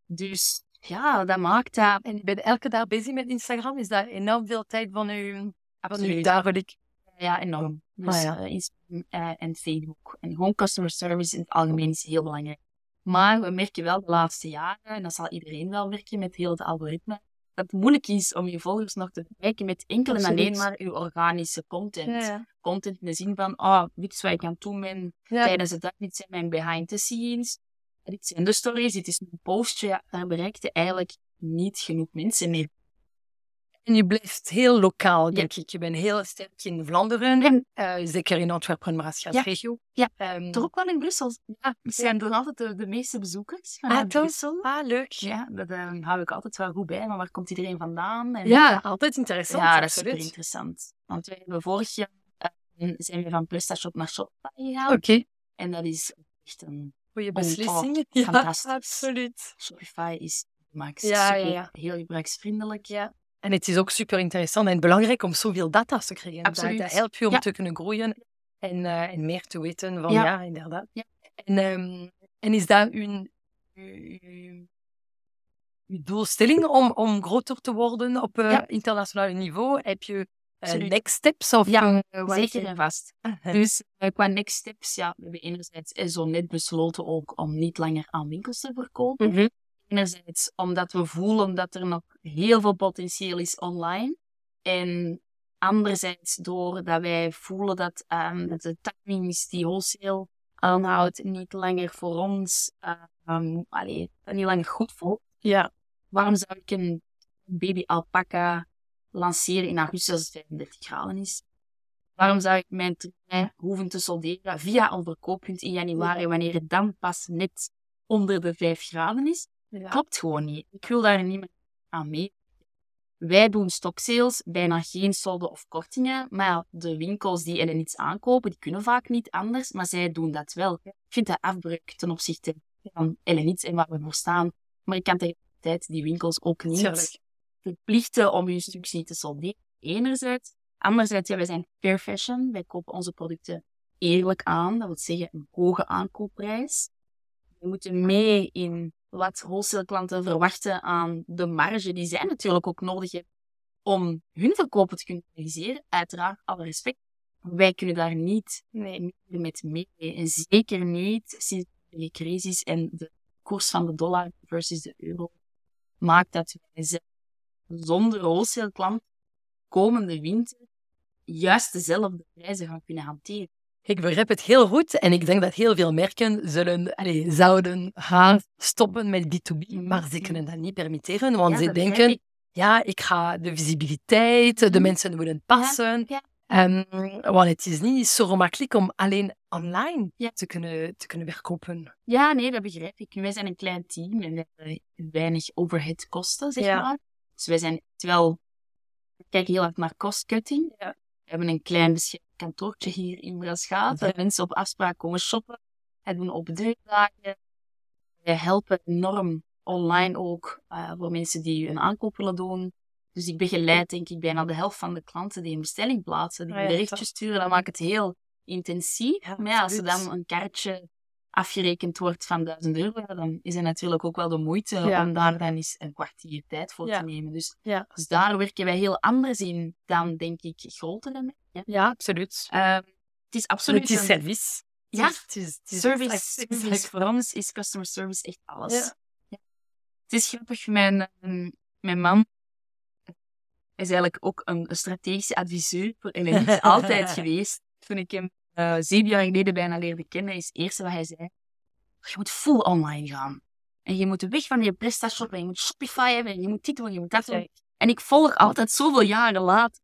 Dus ja, dat maakt dat... En je bent elke dag bezig met Instagram. Is dat enorm veel tijd van uw Absoluut. dagelijks? Ja, enorm. Dus Ah, ja. eh, Instagram eh, en Facebook. En gewoon customer service in het algemeen is heel belangrijk. Maar we merken wel de laatste jaren, en dat zal iedereen wel merken met heel het algoritme, dat het moeilijk is om je volgers nog te bereiken met enkel en alleen maar je organische content. ja. Content in de zin van, ah, dit is wat ik aan het doen ben Ja. tijdens de dag, dit zijn mijn behind the scenes, dit zijn de stories, dit is een postje. Ja, daar bereikte eigenlijk niet genoeg mensen mee. En je blijft heel lokaal, denk ik. Je bent heel sterk in Vlaanderen. En eh, zeker in Antwerpen, maar als je Ja. regio. Ja. Ehm, toch ook wel in Brussel. Ja, we zijn toch altijd de, de meeste bezoekers vanuit Ah? Brussel. Ah, leuk. Ja, dat eh, hou ik altijd wel goed bij. Maar waar komt iedereen vandaan? En, Ja, altijd interessant. ja, dat is super interessant. Want we hebben vorig jaar eh, zijn we van PrestaShop naar Shopify gegaan. Oké, En dat is echt een... goede beslissing. oh, fantastisch. absoluut. Shopify is max. Ja, super, ja, ja. Heel gebruiksvriendelijk. Ja. En het is ook super interessant en belangrijk om zoveel data te krijgen. Absoluut. Dat, dat helpt je om Ja. te kunnen groeien en, eh, en meer te weten van ja, Ja. inderdaad. Ja. En, ehm, en is dat uw- uw doelstelling om, om groter te worden op eh, Ja. internationaal niveau? Heb je eh, next steps? Of, Ja, wat Zeker je- en vast. Dus qua next steps, ja, we hebben enerzijds zo net besloten ook om niet langer aan winkels te verkopen. Mhm. Enerzijds omdat we voelen dat er nog heel veel potentieel is online. En anderzijds doordat wij voelen dat, dat de timings die wholesale aanhoudt niet langer voor ons, ehm allee, niet langer goed voelt. Ja, Waarom zou ik een baby alpaca lanceren in augustus als het 35 graden is? Waarom zou ik mijn trein hoeven te solderen via een verkooppunt in januari, wanneer het dan pas net onder de 5 graden is? Ja. Klopt gewoon niet. Ik wil daar niet meer aan mee. Wij doen stocksales, bijna geen solden of kortingen. Maar de winkels die er iets aankopen, die kunnen vaak niet anders. Maar zij doen dat wel. Ik vind dat afbreuk ten opzichte van Elenits en waar we voor staan. Maar ik kan tegelijkertijd die winkels ook niet Tuurlijk. verplichten om hun stuks niet te solderen. Enerzijds. Anderzijds, ja, wij zijn fair fashion. Wij kopen onze producten eerlijk aan. Dat wil zeggen een hoge aankoopprijs. We moeten mee in wat wholesale klanten verwachten aan de marge die zij natuurlijk ook nodig hebben om hun verkopen te kunnen realiseren. Uiteraard, alle respect. Wij kunnen daar niet Nee. met mee. En zeker niet sinds de crisis en de koers van de dollar versus de euro maakt dat wij zelf zonder wholesale klant komende winter juist dezelfde prijzen gaan kunnen hanteren. Ik begrijp het heel goed en ik denk dat heel veel merken zullen, allee, zouden gaan stoppen met B2B, maar ze kunnen dat niet permitteren, want Ja, ze denken, ik. ja, ik ga de visibiliteit, de Mhm. mensen moeten passen. ja. Ehm, want het is niet zo gemakkelijk om alleen online te, kunnen, te kunnen verkopen. Ja, nee, dat begrijp ik. Wij zijn een klein team en we hebben weinig overheadkosten, zeg maar. Dus wij zijn terwijl we kijken heel hard naar cost-cutting. We hebben een klein bescheiden kantoortje hier in Braschaat, waar Ja. mensen op afspraak komen shoppen. We doen open deurdagen. We helpen enorm online ook eh, voor mensen die een aankoop willen doen. Dus ik begeleid denk ik bijna de helft van de klanten die een bestelling plaatsen, die een ja, berichtje sturen. Dat maakt het heel intensief. Ja, maar ja, als absoluut. dan een kaartje afgerekend wordt van 1000 euro, dan is het natuurlijk ook wel de moeite Ja. om daar dan eens een kwartier tijd voor Ja. te nemen. Dus, Ja. dus daar werken wij heel anders in dan, denk ik, grotere merken. Ja, absoluut. Ehm, het is absoluut Het is service. Ja, het is, het is service, exact- service exact. voor ons is customer service echt alles. Het is grappig, mijn, ehm, mijn man is eigenlijk ook een, strategische adviseur voor Elenix altijd geweest. Toen ik hem eh, zeven jaar geleden bijna leerde kennen, is het eerste wat hij zei, je moet full online gaan. En je moet weg van je PrestaShop en je moet Shopify hebben en je moet dit doen, je moet dat doen. En ik volg altijd zoveel jaren later.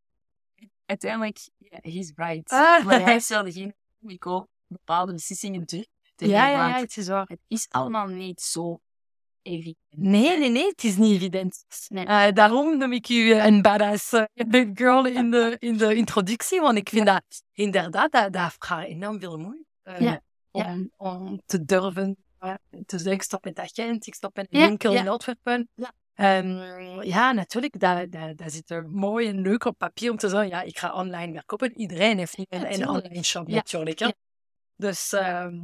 Uiteindelijk, ja, he's right. Ah. Maar hij ik ook bepaalde beslissingen durf te Ja, ja, ja, het is waar. Het is allemaal niet zo evident. Nee, nee, nee, het is niet evident. Nee. Eh, daarom noem ik u een badass eh, girl in de, in de introductie, want ik vind dat inderdaad, dat, dat vraagt enorm veel moeite. eh, Ja. Om, om te durven eh, te zeggen, ik stop met agent, ik stop met een winkel in Antwerpen. Ja. Ehm, ja, natuurlijk, dat, dat, dat zit er mooi en leuk op papier om te zeggen, ja, ik ga online verkopen. Iedereen heeft een, online shop natuurlijk. hè. Dus ehm,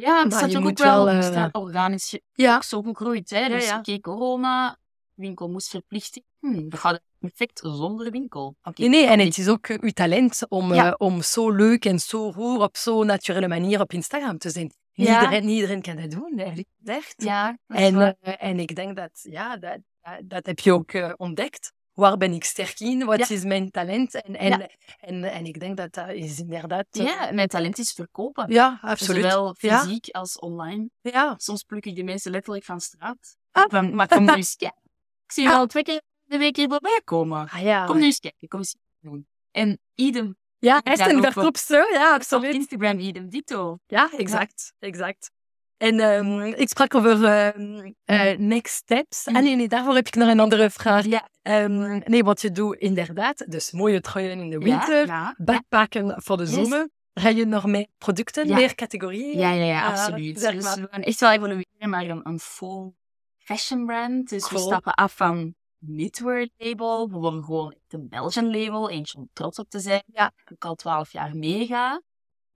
Ja, het Maar staat je ook moet wel, staat organisch ja, zo gegroeid. Hè? Dus ja. oké, corona, winkel moest verplichten. Hm, we gaan perfect zonder winkel. Nee, nee, en het is ook eh, uw talent om, Ja. eh, om zo leuk en zo roer op zo'n naturele manier op Instagram te zijn. Ja. Iedereen, iedereen kan dat doen, eigenlijk. Echt. Ja, En, en ik denk dat, ja, dat, dat, dat heb je ook ontdekt. Waar ben ik sterk in? Wat Ja. is mijn talent? En, en, Ja. en, en, ik denk dat dat is inderdaad... eh, ja, mijn talent is verkopen. ja, absoluut. Zowel Ja. fysiek als online. Ja. Soms pluk ik de mensen letterlijk van straat. Ah. Van, maar kom nu eens kijken. Ik zie je Ah. al twee keer de week hier voorbij komen. Ah, ja. Kom nu eens kijken, kom eens doen. En idem Ja, Ja, een op- verkoopster. Ja, op absoluut. Instagram, idem dito. Ja, exact. exact. En ehm, ik sprak over ehm, eh, next steps. Mhm. En nee, nee, daarvoor heb ik nog een andere vraag. Ja. Ehm, nee, wat je doet inderdaad, dus mooie truien in de Ja, winter, ja. backpacken voor de Yes. zomer. Ga je nog meer producten, Ja. meer categorieën? Ja, ja, ja, Ah, absoluut. zeg dus maar. we gaan echt wel evolueren naar een, een full fashion brand. Dus we stappen af van knitwear label. We worden gewoon echt een Belgian label. Eentje om trots op te zijn. Ja. Ik al twaalf jaar meega.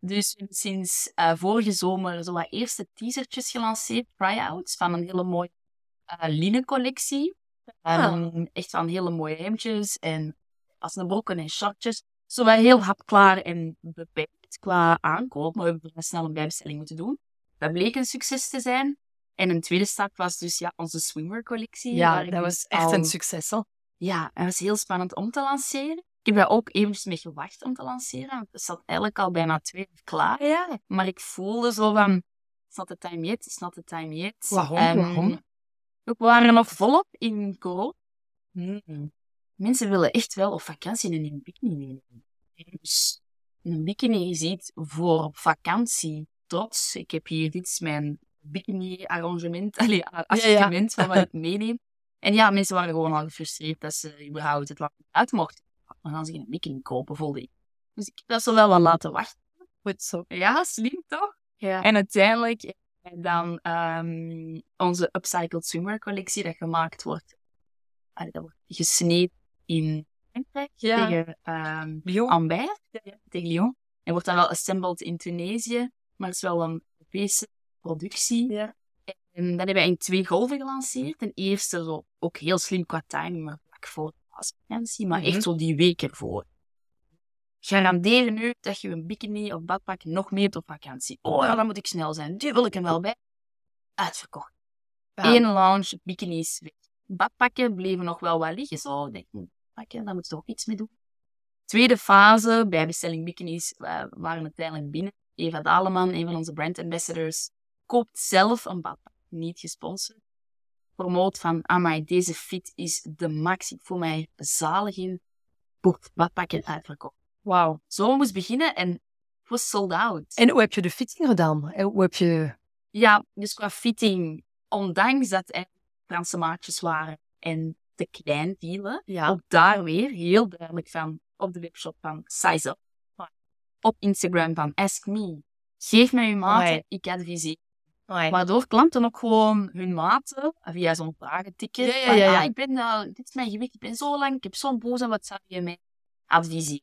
Dus we hebben sinds eh, vorige zomer zo wat eerste teasertjes gelanceerd, try-outs, van een hele mooie eh linnencollectie. Ah. Ehm, echt van hele mooie hemdjes en passende broeken en shortjes. Zo wat heel hapklaar en beperkt qua aankoop, maar we hebben vrij snel een bijbestelling moeten doen. Dat bleek een succes te zijn. En een tweede stap was dus ja, onze swimwear-collectie. Ja, waar ik dat dus was echt al- een succes. Hè? Ja, het was heel spannend om te lanceren. Ik heb daar ook eventjes mee gewacht om te lanceren. Het zat eigenlijk al bijna twee jaar klaar. Ja. Maar ik voelde zo van, it's not the time yet, it's not the time yet. Waarom? En Waarom? We waren nog volop in corona. Mm. Mensen willen echt wel op vakantie en een bikini meenemen. Dus een bikini ziet voor op vakantie. Trots. Ik heb hier, dit is mijn bikini arrangement, allee, arrangement van wat ik meeneem. En ja, mensen waren gewoon al gefrustreerd dat ze überhaupt het land uit mochten. Dan gaan ze geen bikini kopen, voelde ik. Dus ik heb dat zo wel wat laten wachten. Goed zo. Ja, slim toch? Ja. En uiteindelijk dan ehm, onze upcycled swimwear collectie dat gemaakt wordt. Allee, dat wordt gesneden in Frankrijk Ja. tegen ehm Lyon. Tegen Lyon. En wordt dan wel assembled in Tunesië, maar het is wel een Europese productie. Ja. En dat hebben wij in twee golven gelanceerd. Ten eerste zo, ook heel slim qua timing, maar vlak voor de vakantie, maar Mhm. echt zo die week ervoor. Garanderen nu dat je een bikini of badpak nog meer op vakantie. Oh ja, dan moet ik snel zijn. Die wil ik er wel bij. Uitverkocht. Ja. Eén lounge, bikinis weg. Badpakken bleven nog wel wat liggen. Zo, ik denk, badpakken, daar moeten we ook iets mee doen. Tweede fase, bij bestelling bikinis, eh, waren uiteindelijk binnen. Eva Daleman, een van onze brand ambassadors, koopt zelf een badpak. Niet gesponsord. Promoot van, amai, deze fit is de max. Ik voel mij zalig in. Boep, badpakken uitverkocht. Wauw. Zo moest beginnen en het was sold out. En hoe heb je de fitting gedaan? En hoe heb je... Ja, dus qua fitting, ondanks dat er Franse maatjes waren en te klein vielen, Ja. ook daar weer heel duidelijk van op de webshop van Size Up. Op Instagram van Ask Me. Geef mij uw maten, Amai. ik adviseer. Amai. Waardoor klanten ook gewoon hun maten via zo'n vraagticket. Ja, ja, ja, ja. ah, ik ben, eh, dit is mijn gewicht, ik ben zo lang, ik heb zo'n boze, wat zou je mij adviseren?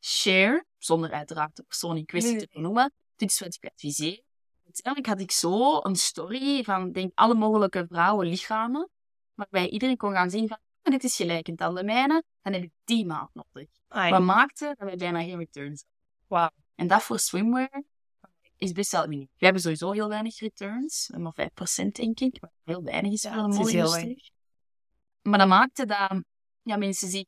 Share, zonder uiteraard de persoon in kwestie Nee, te noemen. Dit is wat ik adviseer. Uiteindelijk had ik zo een story van denk, alle mogelijke vrouwenlichamen, waarbij iedereen kon gaan zien van, ah, dit is gelijkend aan de mijne, dan heb ik die maat nodig. Amai. Wat maakte dat wij bijna geen returns hadden. Wauw. En dat voor swimwear is best wel uniek. We hebben sowieso heel weinig returns, maar 5% denk ik. Maar heel weinig is Ja, wel een mooie industrie. Maar dat maakte dat ja, mensen zich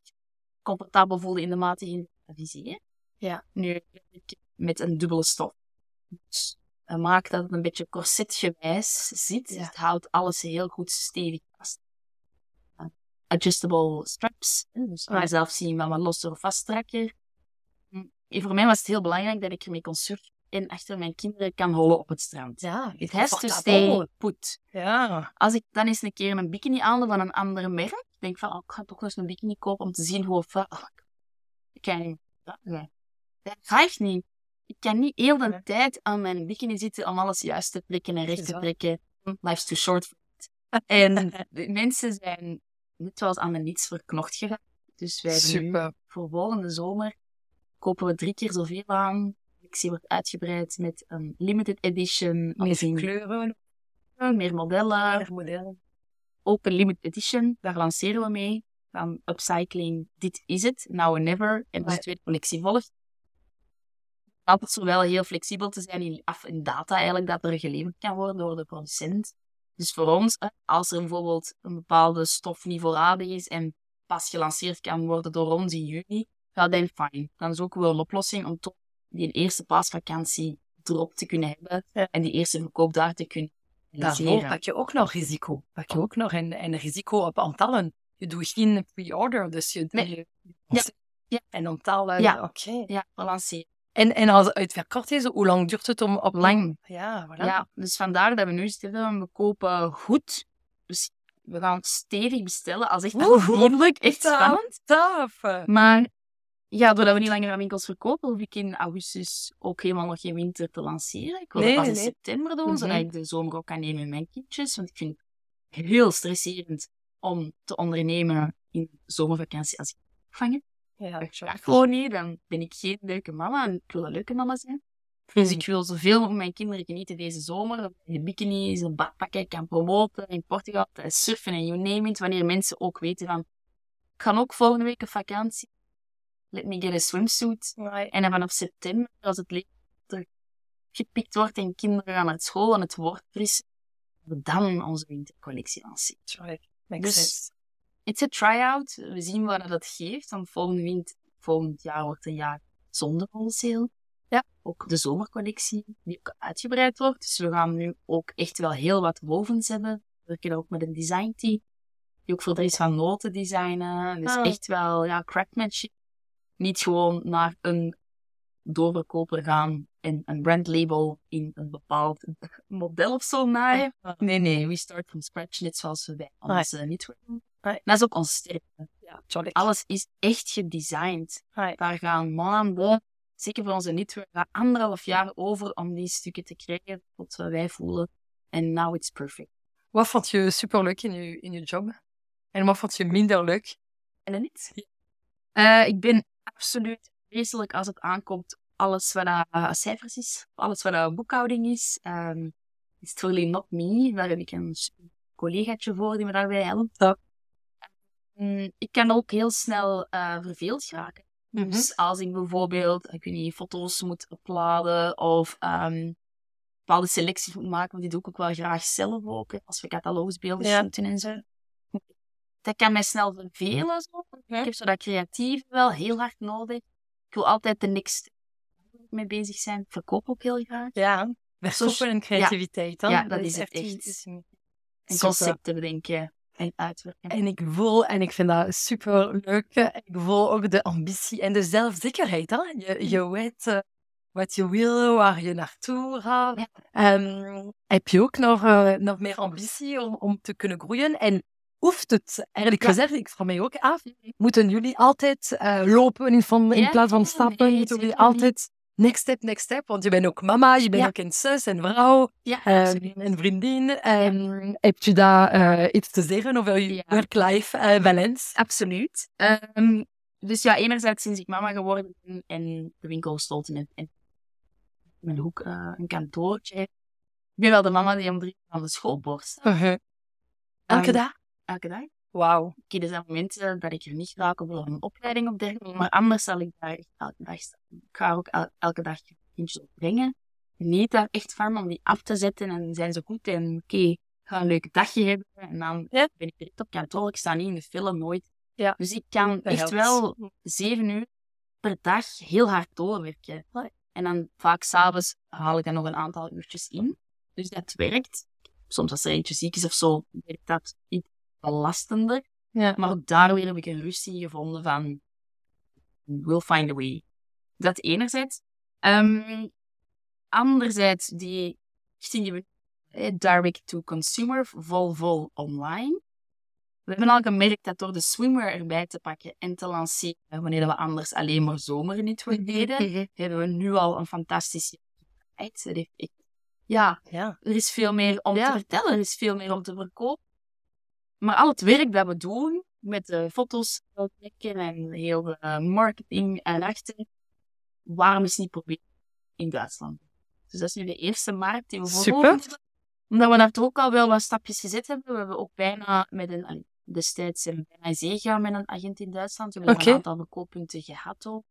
comfortabel voelden in de mate die adviseren. Ja. Nu met een dubbele stof. Dus dat maakt dat het een beetje corsetgewijs zit. Ja. Dus het houdt alles heel goed stevig vast. Uh, Adjustable straps. hè, Dus zelf zien van wat losser of vaststrakker. Hm, Voor mij was het heel belangrijk dat ik ermee kon surfen en achter mijn kinderen kan hollen op het strand. Ja, It has to stay put. Ja. Als ik dan eens een keer een bikini aandoe van een ander merk, denk van, oh, ik ga toch eens een bikini kopen om te zien hoe of... Oh, ik kan niet. Dat, nee. dat ga ik niet. Ik kan niet heel de Nee. tijd aan mijn bikini zitten om alles juist te trekken en recht te Zo. trekken. Life's too short for it. En mensen zijn net zoals aan de niets verknocht geraakt. Dus wij hebben nu Super. voor volgende zomer kopen we drie keer zoveel aan. Collectie wordt uitgebreid met een limited edition, meer, kleuren, meer modellen, meer modellen. ook een limited edition. Daar lanceren we mee. Van upcycling, dit is het, now or never. En dus de tweede collectie volgt. Altijd zo wel heel flexibel te zijn in, af, in data eigenlijk dat er geleverd kan worden door de producent. Dus voor ons, hè, als er bijvoorbeeld een bepaalde stof niet voorradig is en pas gelanceerd kan worden door ons in juni, ja, dan fijn. Dan zoeken we een oplossing om toch die eerste paasvakantie erop te kunnen hebben Ja. en die eerste verkoop daar te kunnen Daarvoor pak je ook nog risico. Pak je ook nog een, een risico op aantallen. Je doet geen pre-order, dus je... Nee. je Ja. Ja. En aantallen, Ja. oké. Ja, lanceren. En, en als het uitverkocht is, hoe lang duurt het om op Lang. Ja, voilà. Ja, dus vandaar dat we nu zitten. We kopen goed. Dus we gaan stevig bestellen. Als echt aanvoerlijk. Echt spannend. Tof. Maar ja, doordat we niet langer aan winkels verkopen, hoef ik in augustus ook helemaal nog geen winter te lanceren. Ik wil Nee, dat pas nee, in september doen, Mhm. zodat ik de zomer ook kan nemen met mijn kindjes. Want ik vind het heel stresserend om te ondernemen in zomervakantie als ik opvangen. Ja, Dat ik gewoon niet. Dan ben ik geen leuke mama en ik wil een leuke mama zijn. Dus Mhm. ik wil zoveel van mijn kinderen genieten deze zomer. De bikinis, een badpakken kan promoten in Portugal. Surfen en you name it. Wanneer mensen ook weten van... Ik ga ook volgende week op vakantie. Let me get a swimsuit. Nee. En dan vanaf september, als het lekker gepikt wordt en kinderen gaan naar school en het wordt fris, we dan onze wintercollectie lanceren. Makes Dus- sense. It's a try-out. We zien wat dat geeft. Want volgende wind, volgend jaar wordt een jaar zonder wholesale. Ja. Ook de zomercollectie, die ook uitgebreid wordt. Dus we gaan nu ook echt wel heel wat wovens hebben. We werken ook met een design team. Die ook voor Dries van Noten designen. Dus Ah. echt wel, ja, craftsmanship. Niet gewoon naar een doorverkoper gaan en een brandlabel in een bepaald model of zo naaien. Nee, nee, we start from scratch, net zoals we bij ons uh, niet doen. Dat is ook ons sterkte. Ja, Alles is echt gedesigned. Right. Daar gaan maanden, zeker voor onze netwerk, anderhalf jaar over om die stukken te krijgen tot wij voelen. En now it's perfect. Wat vond je superleuk in je, in je job? En wat vond je minder leuk? En dan niet? Uh, ik ben absoluut vreselijk als het aankomt alles wat uh, cijfers is, alles wat uh, boekhouding is. Um, it's totally not me. Daar heb ik een collegaatje voor die me daarbij helpt. Um, ik kan ook heel snel uh, verveeld raken. Mhm. Dus als ik bijvoorbeeld, ik weet niet, foto's moet opladen of um, bepaalde selecties moet maken, want die doe ik ook wel graag zelf ook, als we catalogusbeelden Ja. shooten en zo. Dat kan mij snel vervelen. Zo. Ik heb zo dat creatief wel heel hard nodig. Ik wil altijd de next mee bezig zijn. Ik verkoop ook heel graag. Ja, verkopen en creativiteit. Ja, dat is het echt. iets- En concepten bedenken en uitwerken. En ik voel, en ik vind dat super leuk, ik voel ook de ambitie en de zelfzekerheid. Hè? Je, je weet eh, wat je wil, waar je naartoe gaat. Ja. Ehm, heb je ook nog, eh, nog meer ambitie om, om te kunnen groeien? En hoeft het, eigenlijk Ja. gezegd, ik vraag mij ook af, moeten jullie altijd eh, lopen in, van, in Ja, plaats van stappen? nee, moeten jullie altijd next step, next step? Want je bent ook mama, je bent Ja. ook een zus en vrouw. Absoluut. een vriendin. Ehm, Heb je daar eh, iets te zeggen over je work-life eh, balance? Absoluut. Ehm, dus ja, enerzijds sinds ik mama geworden ben en de winkel stolt in, in mijn hoek een kantoortje. Ik ben wel de mama die om drie uur aan de schoolbord staat. Uh-huh. Elke dag? Elke dag. Wauw. Oké, er zijn momenten dat ik er niet raak of een opleiding op dergelijke, maar anders zal ik daar echt elke dag staan. Ik ga ook el- elke dag kindjes opbrengen. Niet daar echt van om die af te zetten en zijn ze goed en oké, ga een leuke dagje hebben en dan Ja. ben ik direct op kantoor. Ik sta niet in de film, nooit. Ja. Dus ik kan Dat echt helpt. wel zeven uur per dag heel hard doorwerken. En dan vaak s'avonds haal ik dan nog een aantal uurtjes in. Dus dat werkt. Soms als er eentje ziek is of zo, werkt dat iets belastender. Ja. Maar ook daar weer heb ik een rust in gevonden van we'll find a way. Dat enerzijds. Ehm, anderzijds die richting die we- eh, direct to consumer, vol vol online. We hebben al gemerkt dat door de swimwear erbij te pakken en te lanceren, wanneer we anders alleen maar zomer niet Mhm. deden, hebben we nu al een fantastische tijd. Ja, Ja. er is veel meer om Ja. te vertellen, er is veel meer om te verkopen. Maar al het werk dat we doen, met de foto's trekken en heel de eh, marketing erachter, waarom is het niet proberen in Duitsland? Dus dat is nu de eerste markt die we voor. Omdat we daar toch ook al wel wat stapjes gezet hebben. We hebben ook bijna met een, destijds zijn bijna zee gegaan met een agent in Duitsland. We hebben Oké. een aantal verkooppunten gehad ook.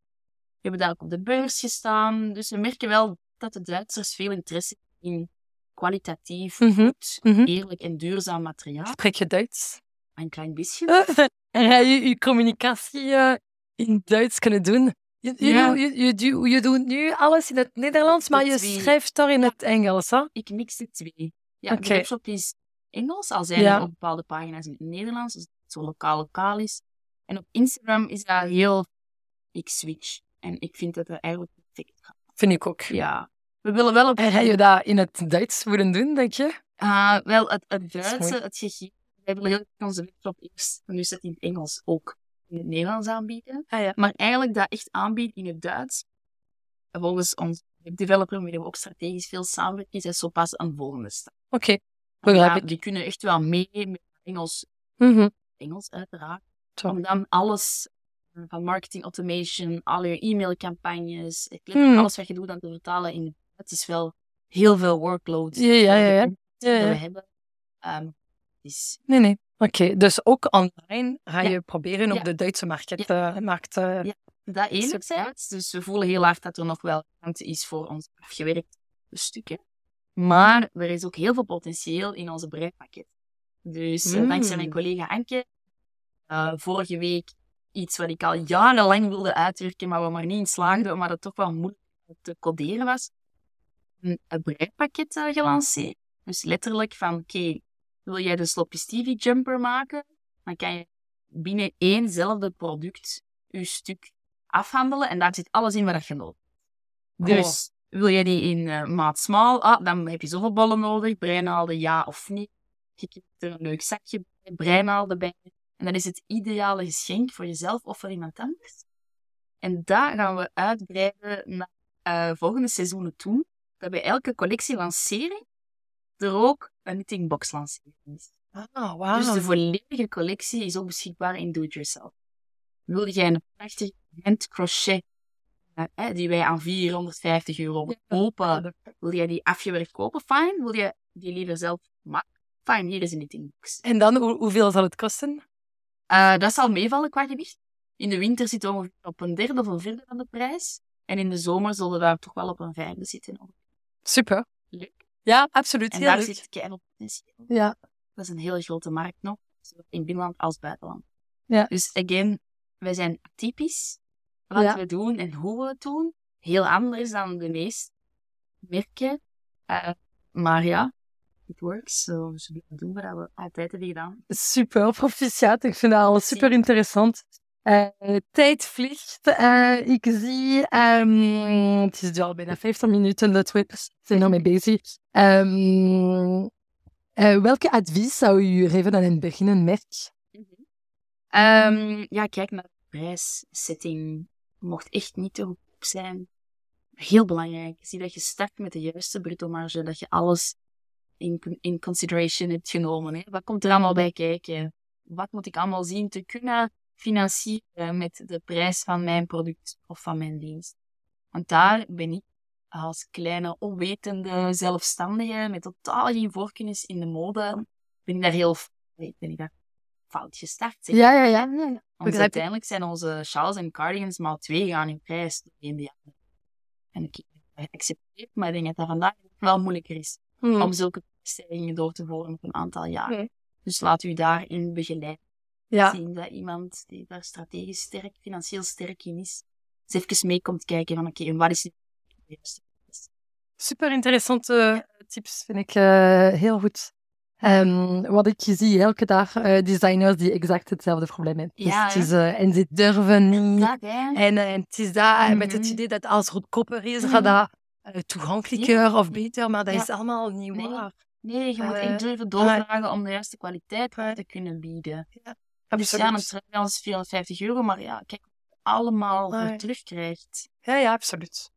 We hebben daar ook op de beurs gestaan. Dus we merken wel dat de Duitsers veel interesse hebben in kwalitatief, Mhm. goed, Mhm. eerlijk en duurzaam materiaal. Spreek je Duits? Een klein beetje. Eh, En ga je je communicatie eh, in Duits kunnen doen? Je, je, Ja. je, je, je, je doet nu alles in het Nederlands, maar je schrijft er in het Engels, hè? Ik mix de twee. Ja, de webshop is Engels, al zijn Ja. er ook bepaalde pagina's in het Nederlands, dus dat het zo lokaal-lokaal is. En op Instagram is dat heel... Ik switch. En ik vind dat er eigenlijk perfect gaat. Vind ik ook. Ja. We willen wel op... En ga je dat in het Duits willen doen, denk je? Ah, wel, het, het Duitse, het gegeven. We willen heel onze webshop eerst, nu het in het Engels, ook in het Nederlands aanbieden. Ah ja. Maar eigenlijk dat echt aanbieden in het Duits, volgens ons webdeveloper, waarmee we ook strategisch veel samenwerken, is dat zo pas een volgende stap. Oké, begrijp ik. die kunnen echt wel mee met Engels, Mhm. Engels uiteraard. Om dan alles eh, van marketing automation, al je e-mailcampagnes, Mhm. alles wat je doet aan te vertalen in het is wel heel veel workload Ja, ja, ja, ja. Ja, ja. we hebben. Ehm, dus Nee, nee. Oké, dus ook online ga Ja. je proberen Ja. op de Duitse markt, eh, markt eh, Ja. dat enerzijds. Dus we voelen heel hard dat er nog wel ruimte is voor ons afgewerkte stukken. Maar er is ook heel veel potentieel in onze breidpakket. Dus eh, Mm. dankzij mijn collega Anke, vorige week iets wat ik al jarenlang wilde uitwerken, maar we maar niet in slaagden, maar dat toch wel moeilijk te coderen was. Een, eh, gelanceerd. Dus letterlijk van, oké, wil jij de Sloppy Stevie jumper maken? Dan kan je binnen éénzelfde product je stuk afhandelen en daar zit alles in wat je nodig hebt. Dus wil je die in uh, maat small, ah, dan heb je zoveel bollen nodig. Breinaalden ja of niet. Je krijgt er een leuk zakje bij, breinaalden bij. En dat is het ideale geschenk voor jezelf of voor iemand anders. En daar gaan we uitbreiden naar uh, volgende seizoenen toe. Dat bij elke collectielancering er ook een knittingbox lancering is. Ah, wow. Dus de volledige collectie is ook beschikbaar in Do-It-Yourself. Wil jij een prachtige handcrochet uh, die wij aan 450 euro kopen, wil jij die afgewerkt kopen? Fijn. Wil je die liever zelf maken? Fijn, hier is een knittingbox. En dan, hoeveel zal het kosten? Uh, dat zal meevallen qua gewicht. In de winter zit het ongeveer op een derde of een vierde van de prijs. En in de zomer zullen we daar toch wel op een vijfde zitten. Super. Leuk. Ja, absoluut. En heel daar leuk. zit het keihard potentieel. Ja. Dat is een hele grote markt nog, zowel in binnenland als buitenland. Ja. Dus again, wij zijn atypisch wat Ja. we doen en hoe we het doen. Heel anders dan de meeste merken. Eh, maar ja, it works. Zo so, we doen wat we altijd hebben gedaan. Super, proficiat. Ik vind dat al super interessant. Uh, tijd vliegt. Uh, ik zie, um, het is al bijna 50 minuten dat we zijn ermee bezig. Um, welke advies zou u geven aan een beginnend merk? Mm -hmm. um, ja, kijk naar de prijssetting. Mocht echt niet te goedkoop zijn. Heel belangrijk. Zie dat je start met de juiste bruto marge. Dat je alles in, in consideration hebt genomen. Wat komt er allemaal bij kijken? Wat moet ik allemaal zien te kunnen financieren met de prijs van mijn product of van mijn dienst? Want daar ben ik als kleine, onwetende zelfstandige met totaal geen voorkennis in de mode, ben ik daar heel ben ik daar fout gestart. Zeg. Ja, ja, ja. ja, ja. Want uiteindelijk zijn onze shawls en cardigans maar twee gaan in prijs doorheen de jaren. En ik accepteer maar ik denk dat dat vandaag wel moeilijker is Hmm. om zulke stijgingen door te voeren op een aantal jaar. Dus laat u daarin begeleiden. Ja. Zien dat iemand die daar strategisch sterk, financieel sterk in is, eens even mee komt kijken van oké, okay, wat is het? Super interessante tips, vind ik uh, heel goed. Um, wat ik zie elke dag, uh, designers die exact hetzelfde probleem hebben. Ja, dus het is, uh, en ze durven niet. Dat? En, en het is Mm -hmm. met het idee dat als goedkoper is, gaat dat toegankelijker ja. of beter, maar dat ja. is allemaal niet nee. waar. Nee, je moet echt durven doorvragen om de juiste kwaliteit te kunnen bieden. Ja, dus ja, een trui is 450 euro, maar ja, kijk wat je allemaal terugkrijgt. Ja, ja, absoluut.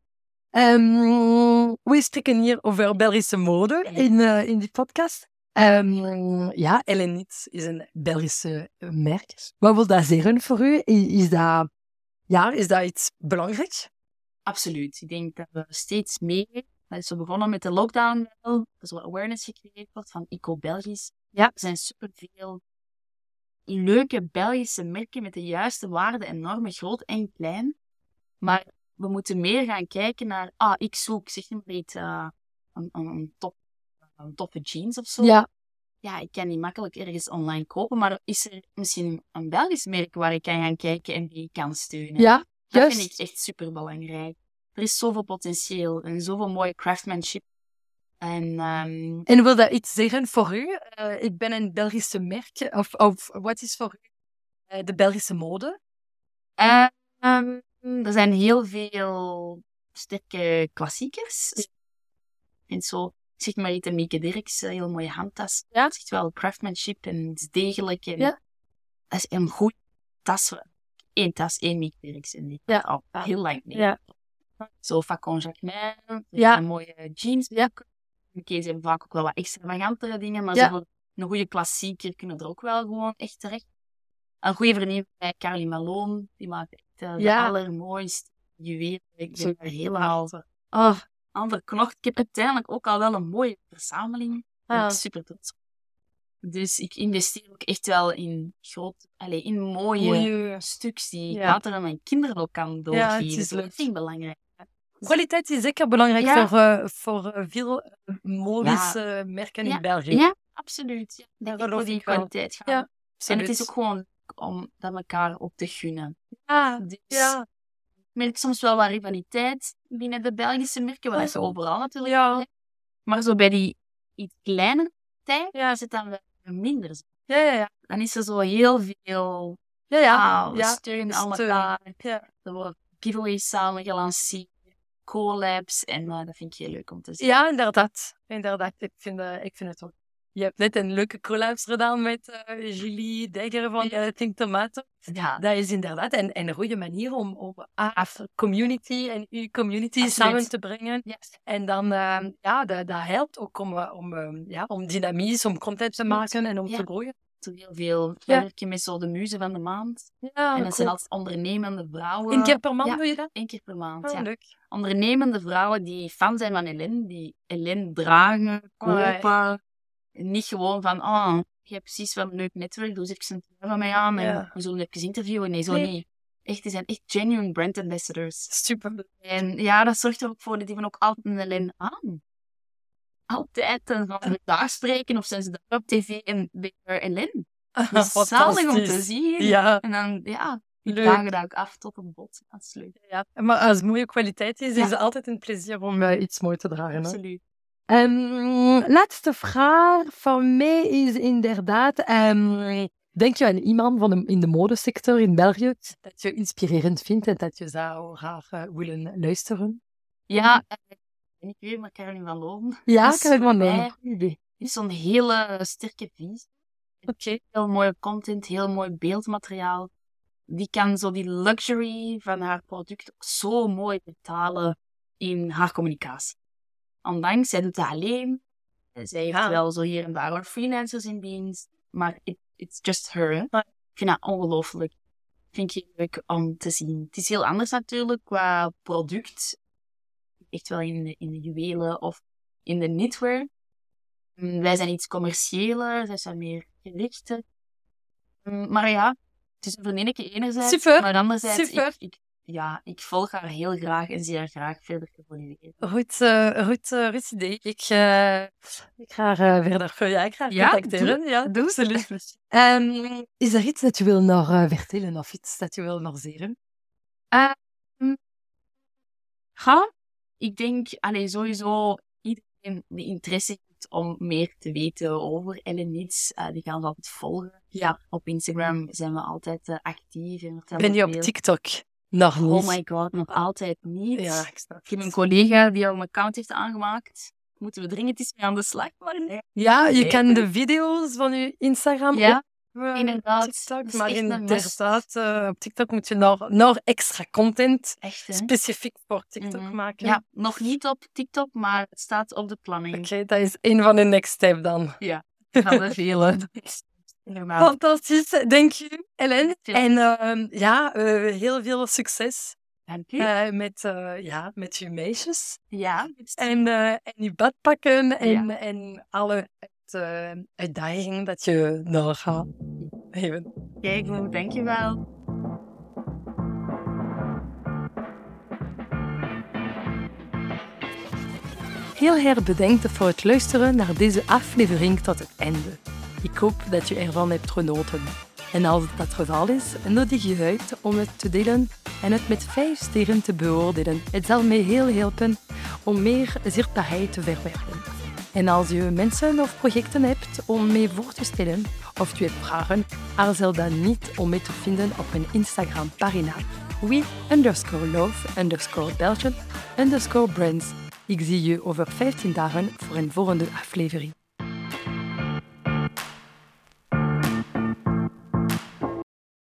Um, we spreken hier over Belgische mode in, uh, in die podcast. Um, ja, Elenit is een Belgische merk. Wat wil dat zeggen voor u? Is dat, ja, is dat iets belangrijks? Absoluut. Ik denk dat we steeds meer... Dat is zo begonnen met de lockdown wel. Dat er zo awareness gecreëerd wordt van Eco Belgisch. Ja. Er zijn superveel leuke Belgische merken met de juiste waarden en normen, groot en klein. Maar we moeten meer gaan kijken naar... Ah, ik zoek, zeg maar iets... Uh, een, een, top, een toffe jeans of zo. Ja. Ja, ik kan die makkelijk ergens online kopen, maar is er misschien een Belgisch merk waar ik kan gaan kijken en die ik kan steunen? Ja, Dat juist. vind ik echt super belangrijk. Er is zoveel potentieel en zoveel mooie craftsmanship. En, um... en wil dat iets zeggen voor u? Uh, ik ben een Belgische merk. Of, of wat is voor u uh, de Belgische mode? Uh, um, er zijn heel veel sterke klassiekers. En zo, zeg maar iets, Mieke Dirks, een heel mooie handtas. Ja. Het is wel craftsmanship en het is degelijk. En ja. Dat is een goede tas. Eén tas, één Mieke Dirks. En die ja. al heel lang mee. Ja. Zo Facon Jacquemin, ja. een mooie jeans. Ja. Oké, ze hebben vaak ook wel wat extravagantere dingen, maar ja. zo een goede klassieker kunnen er ook wel gewoon echt terecht. Een goede vriendin bij Carly Malone, die maakt echt uh, ja. de allermooiste juwelen. Ik ben er helemaal oh, aan verknocht. Ik heb uiteindelijk ook al wel een mooie verzameling. Daar ben ik super trots op. Dus ik investeer ook echt wel in groot, allez, in mooie, mooie stuks die ik ja. later aan mijn kinderen ook kan doorgeven. Ja, het is leuk. Dat belangrijk. Kwaliteit is zeker belangrijk Ja. voor, uh, voor veel modische merken in België. Ja, absoluut. Ja. Daar voor die kwaliteit gaan. Ja, en het is ook gewoon om dat elkaar op te gunnen. Ja, Dus ja. ik merk soms wel wat rivaliteit binnen de Belgische merken, wat is overal natuurlijk. Ja. Maar zo bij die iets kleinere tijd Ja. het dan wel minder. zo. Ja, ja, ja. Dan is er zo heel veel. Ja, ja. ah, we ja. steunen allemaal ja. Er worden giveaways samen gelanceerd. Collabs. En uh, dat vind ik heel leuk om te zien. Ja, inderdaad. inderdaad. Ik, vind, uh, ik vind het ook. Je hebt net een leuke collabs gedaan met uh, Julie Degger van uh, Think Tomato. Ja. Dat is inderdaad een, een goede manier om, om community en uw community Absoluut. samen te brengen. Yes. En dan, ja, dat, dat helpt ook om, om, ja, om dynamisch, om content te maken en om ja. te groeien. Heel veel. Ja. werk met zo de muze van de maand. Ja, en dat cool. zijn altijd ondernemende vrouwen. Eén keer per maand ja, doe je dat? Eén keer per maand, oh, ja. Leuk. Ondernemende vrouwen die fan zijn van Hélène, die Hélène dragen, kopen. Oh, niet gewoon van, oh, je hebt precies wel een leuk netwerk, doe eens even een van mij aan en we zullen even interviewen. Nee, zo nee. niet. Echt, die zijn echt genuine brand ambassadors. Super. En ja, dat zorgt er ook voor dat die van ook altijd een Hélène aan. Altijd en van daar spreken of zijn ze daar op tv en weer Hélène. Dat is zalig om te zien. Ja. En dan, ja, Leuk. dagen dat ook af tot een bot. Dat is leuk. Ja, maar als het mooie kwaliteit is, is het altijd een plezier om uh, iets mooi te dragen. Hè? Absoluut. Um, laatste vraag van mij is inderdaad: um, denk je aan iemand van de, in de modesector in België dat je inspirerend vindt en dat je zou graag uh, willen luisteren? Ja, en ik weet maar Caroline van Loon. Ja, Caroline van Loon. is zo'n hele sterke visie. Oké. Heel mooie content, heel mooi beeldmateriaal. Die kan zo die luxury van haar product ook zo mooi betalen in haar communicatie. Ondanks, zij doet dat alleen. Zij heeft Ja. wel zo hier en daar wat freelancers in dienst. Maar it, it's just her. Hè? Ik vind dat ongelooflijk. Vind ik leuk om te zien. Het is heel anders natuurlijk qua product. Echt wel in de, in de juwelen of in de knitwear. Mm, Wij zijn iets commerciëler, zij zijn meer gerichter. Mm, Maar ja, het is een vriendinnetje enerzijds, Super, maar anderzijds, super. Ik, ik, ja, ik volg haar heel graag en zie haar graag verder evolueren. Goed, uh, goed, uh, goed idee. Ik, uh, ik ga uh, verder ja, ik ga Ja, contacteren. doe- ja, doe. absoluut. Um, is er iets dat je wil nog vertellen of iets dat je wil nog zeggen? Ga, ik denk, allee, sowieso iedereen die interesse heeft om meer te weten over Ellen Niets, uh, die gaan we altijd volgen. Ja. Op Instagram zijn we altijd uh, actief. En Ben je veel. op TikTok? Nog niet. Oh my god, nog altijd niet. Ja, ik snap Ik heb een collega die al een account heeft aangemaakt. Moeten we dringend eens mee aan de slag, maar nee. Ja, je Nee. kan de video's van je Instagram Ja, inderdaad. TikTok, maar inderdaad, uh, op TikTok moet je nog, nog extra content Echt, specifiek voor TikTok Mhm. maken. Ja, nog niet op TikTok, maar het staat op de planning. Oké, dat is een van de next step dan. Van de vele. Inderdaad. Fantastisch, dank je, Ellen. En uh, ja, uh, heel veel succes Dank u. uh, met, ja, met je meisjes. ja. En, en je badpakken en, ja. en alle uit, uitdagingen dat je nog gaat hebben. Kijk, dankjewel. Heel erg bedankt voor het luisteren naar deze aflevering tot het einde. Ik hoop dat je ervan hebt genoten. En als dat het geval is, nodig je uit om het te delen en het met vijf sterren te beoordelen. Het zal mij heel helpen om meer zichtbaarheid te verwerven. En als je mensen of projecten hebt om mee voor te stellen of je hebt vragen, aarzel dan niet om mee te vinden op mijn Instagram-pagina we underscore love underscore Belgian underscore brands. Ik zie je over 15 dagen voor een volgende aflevering.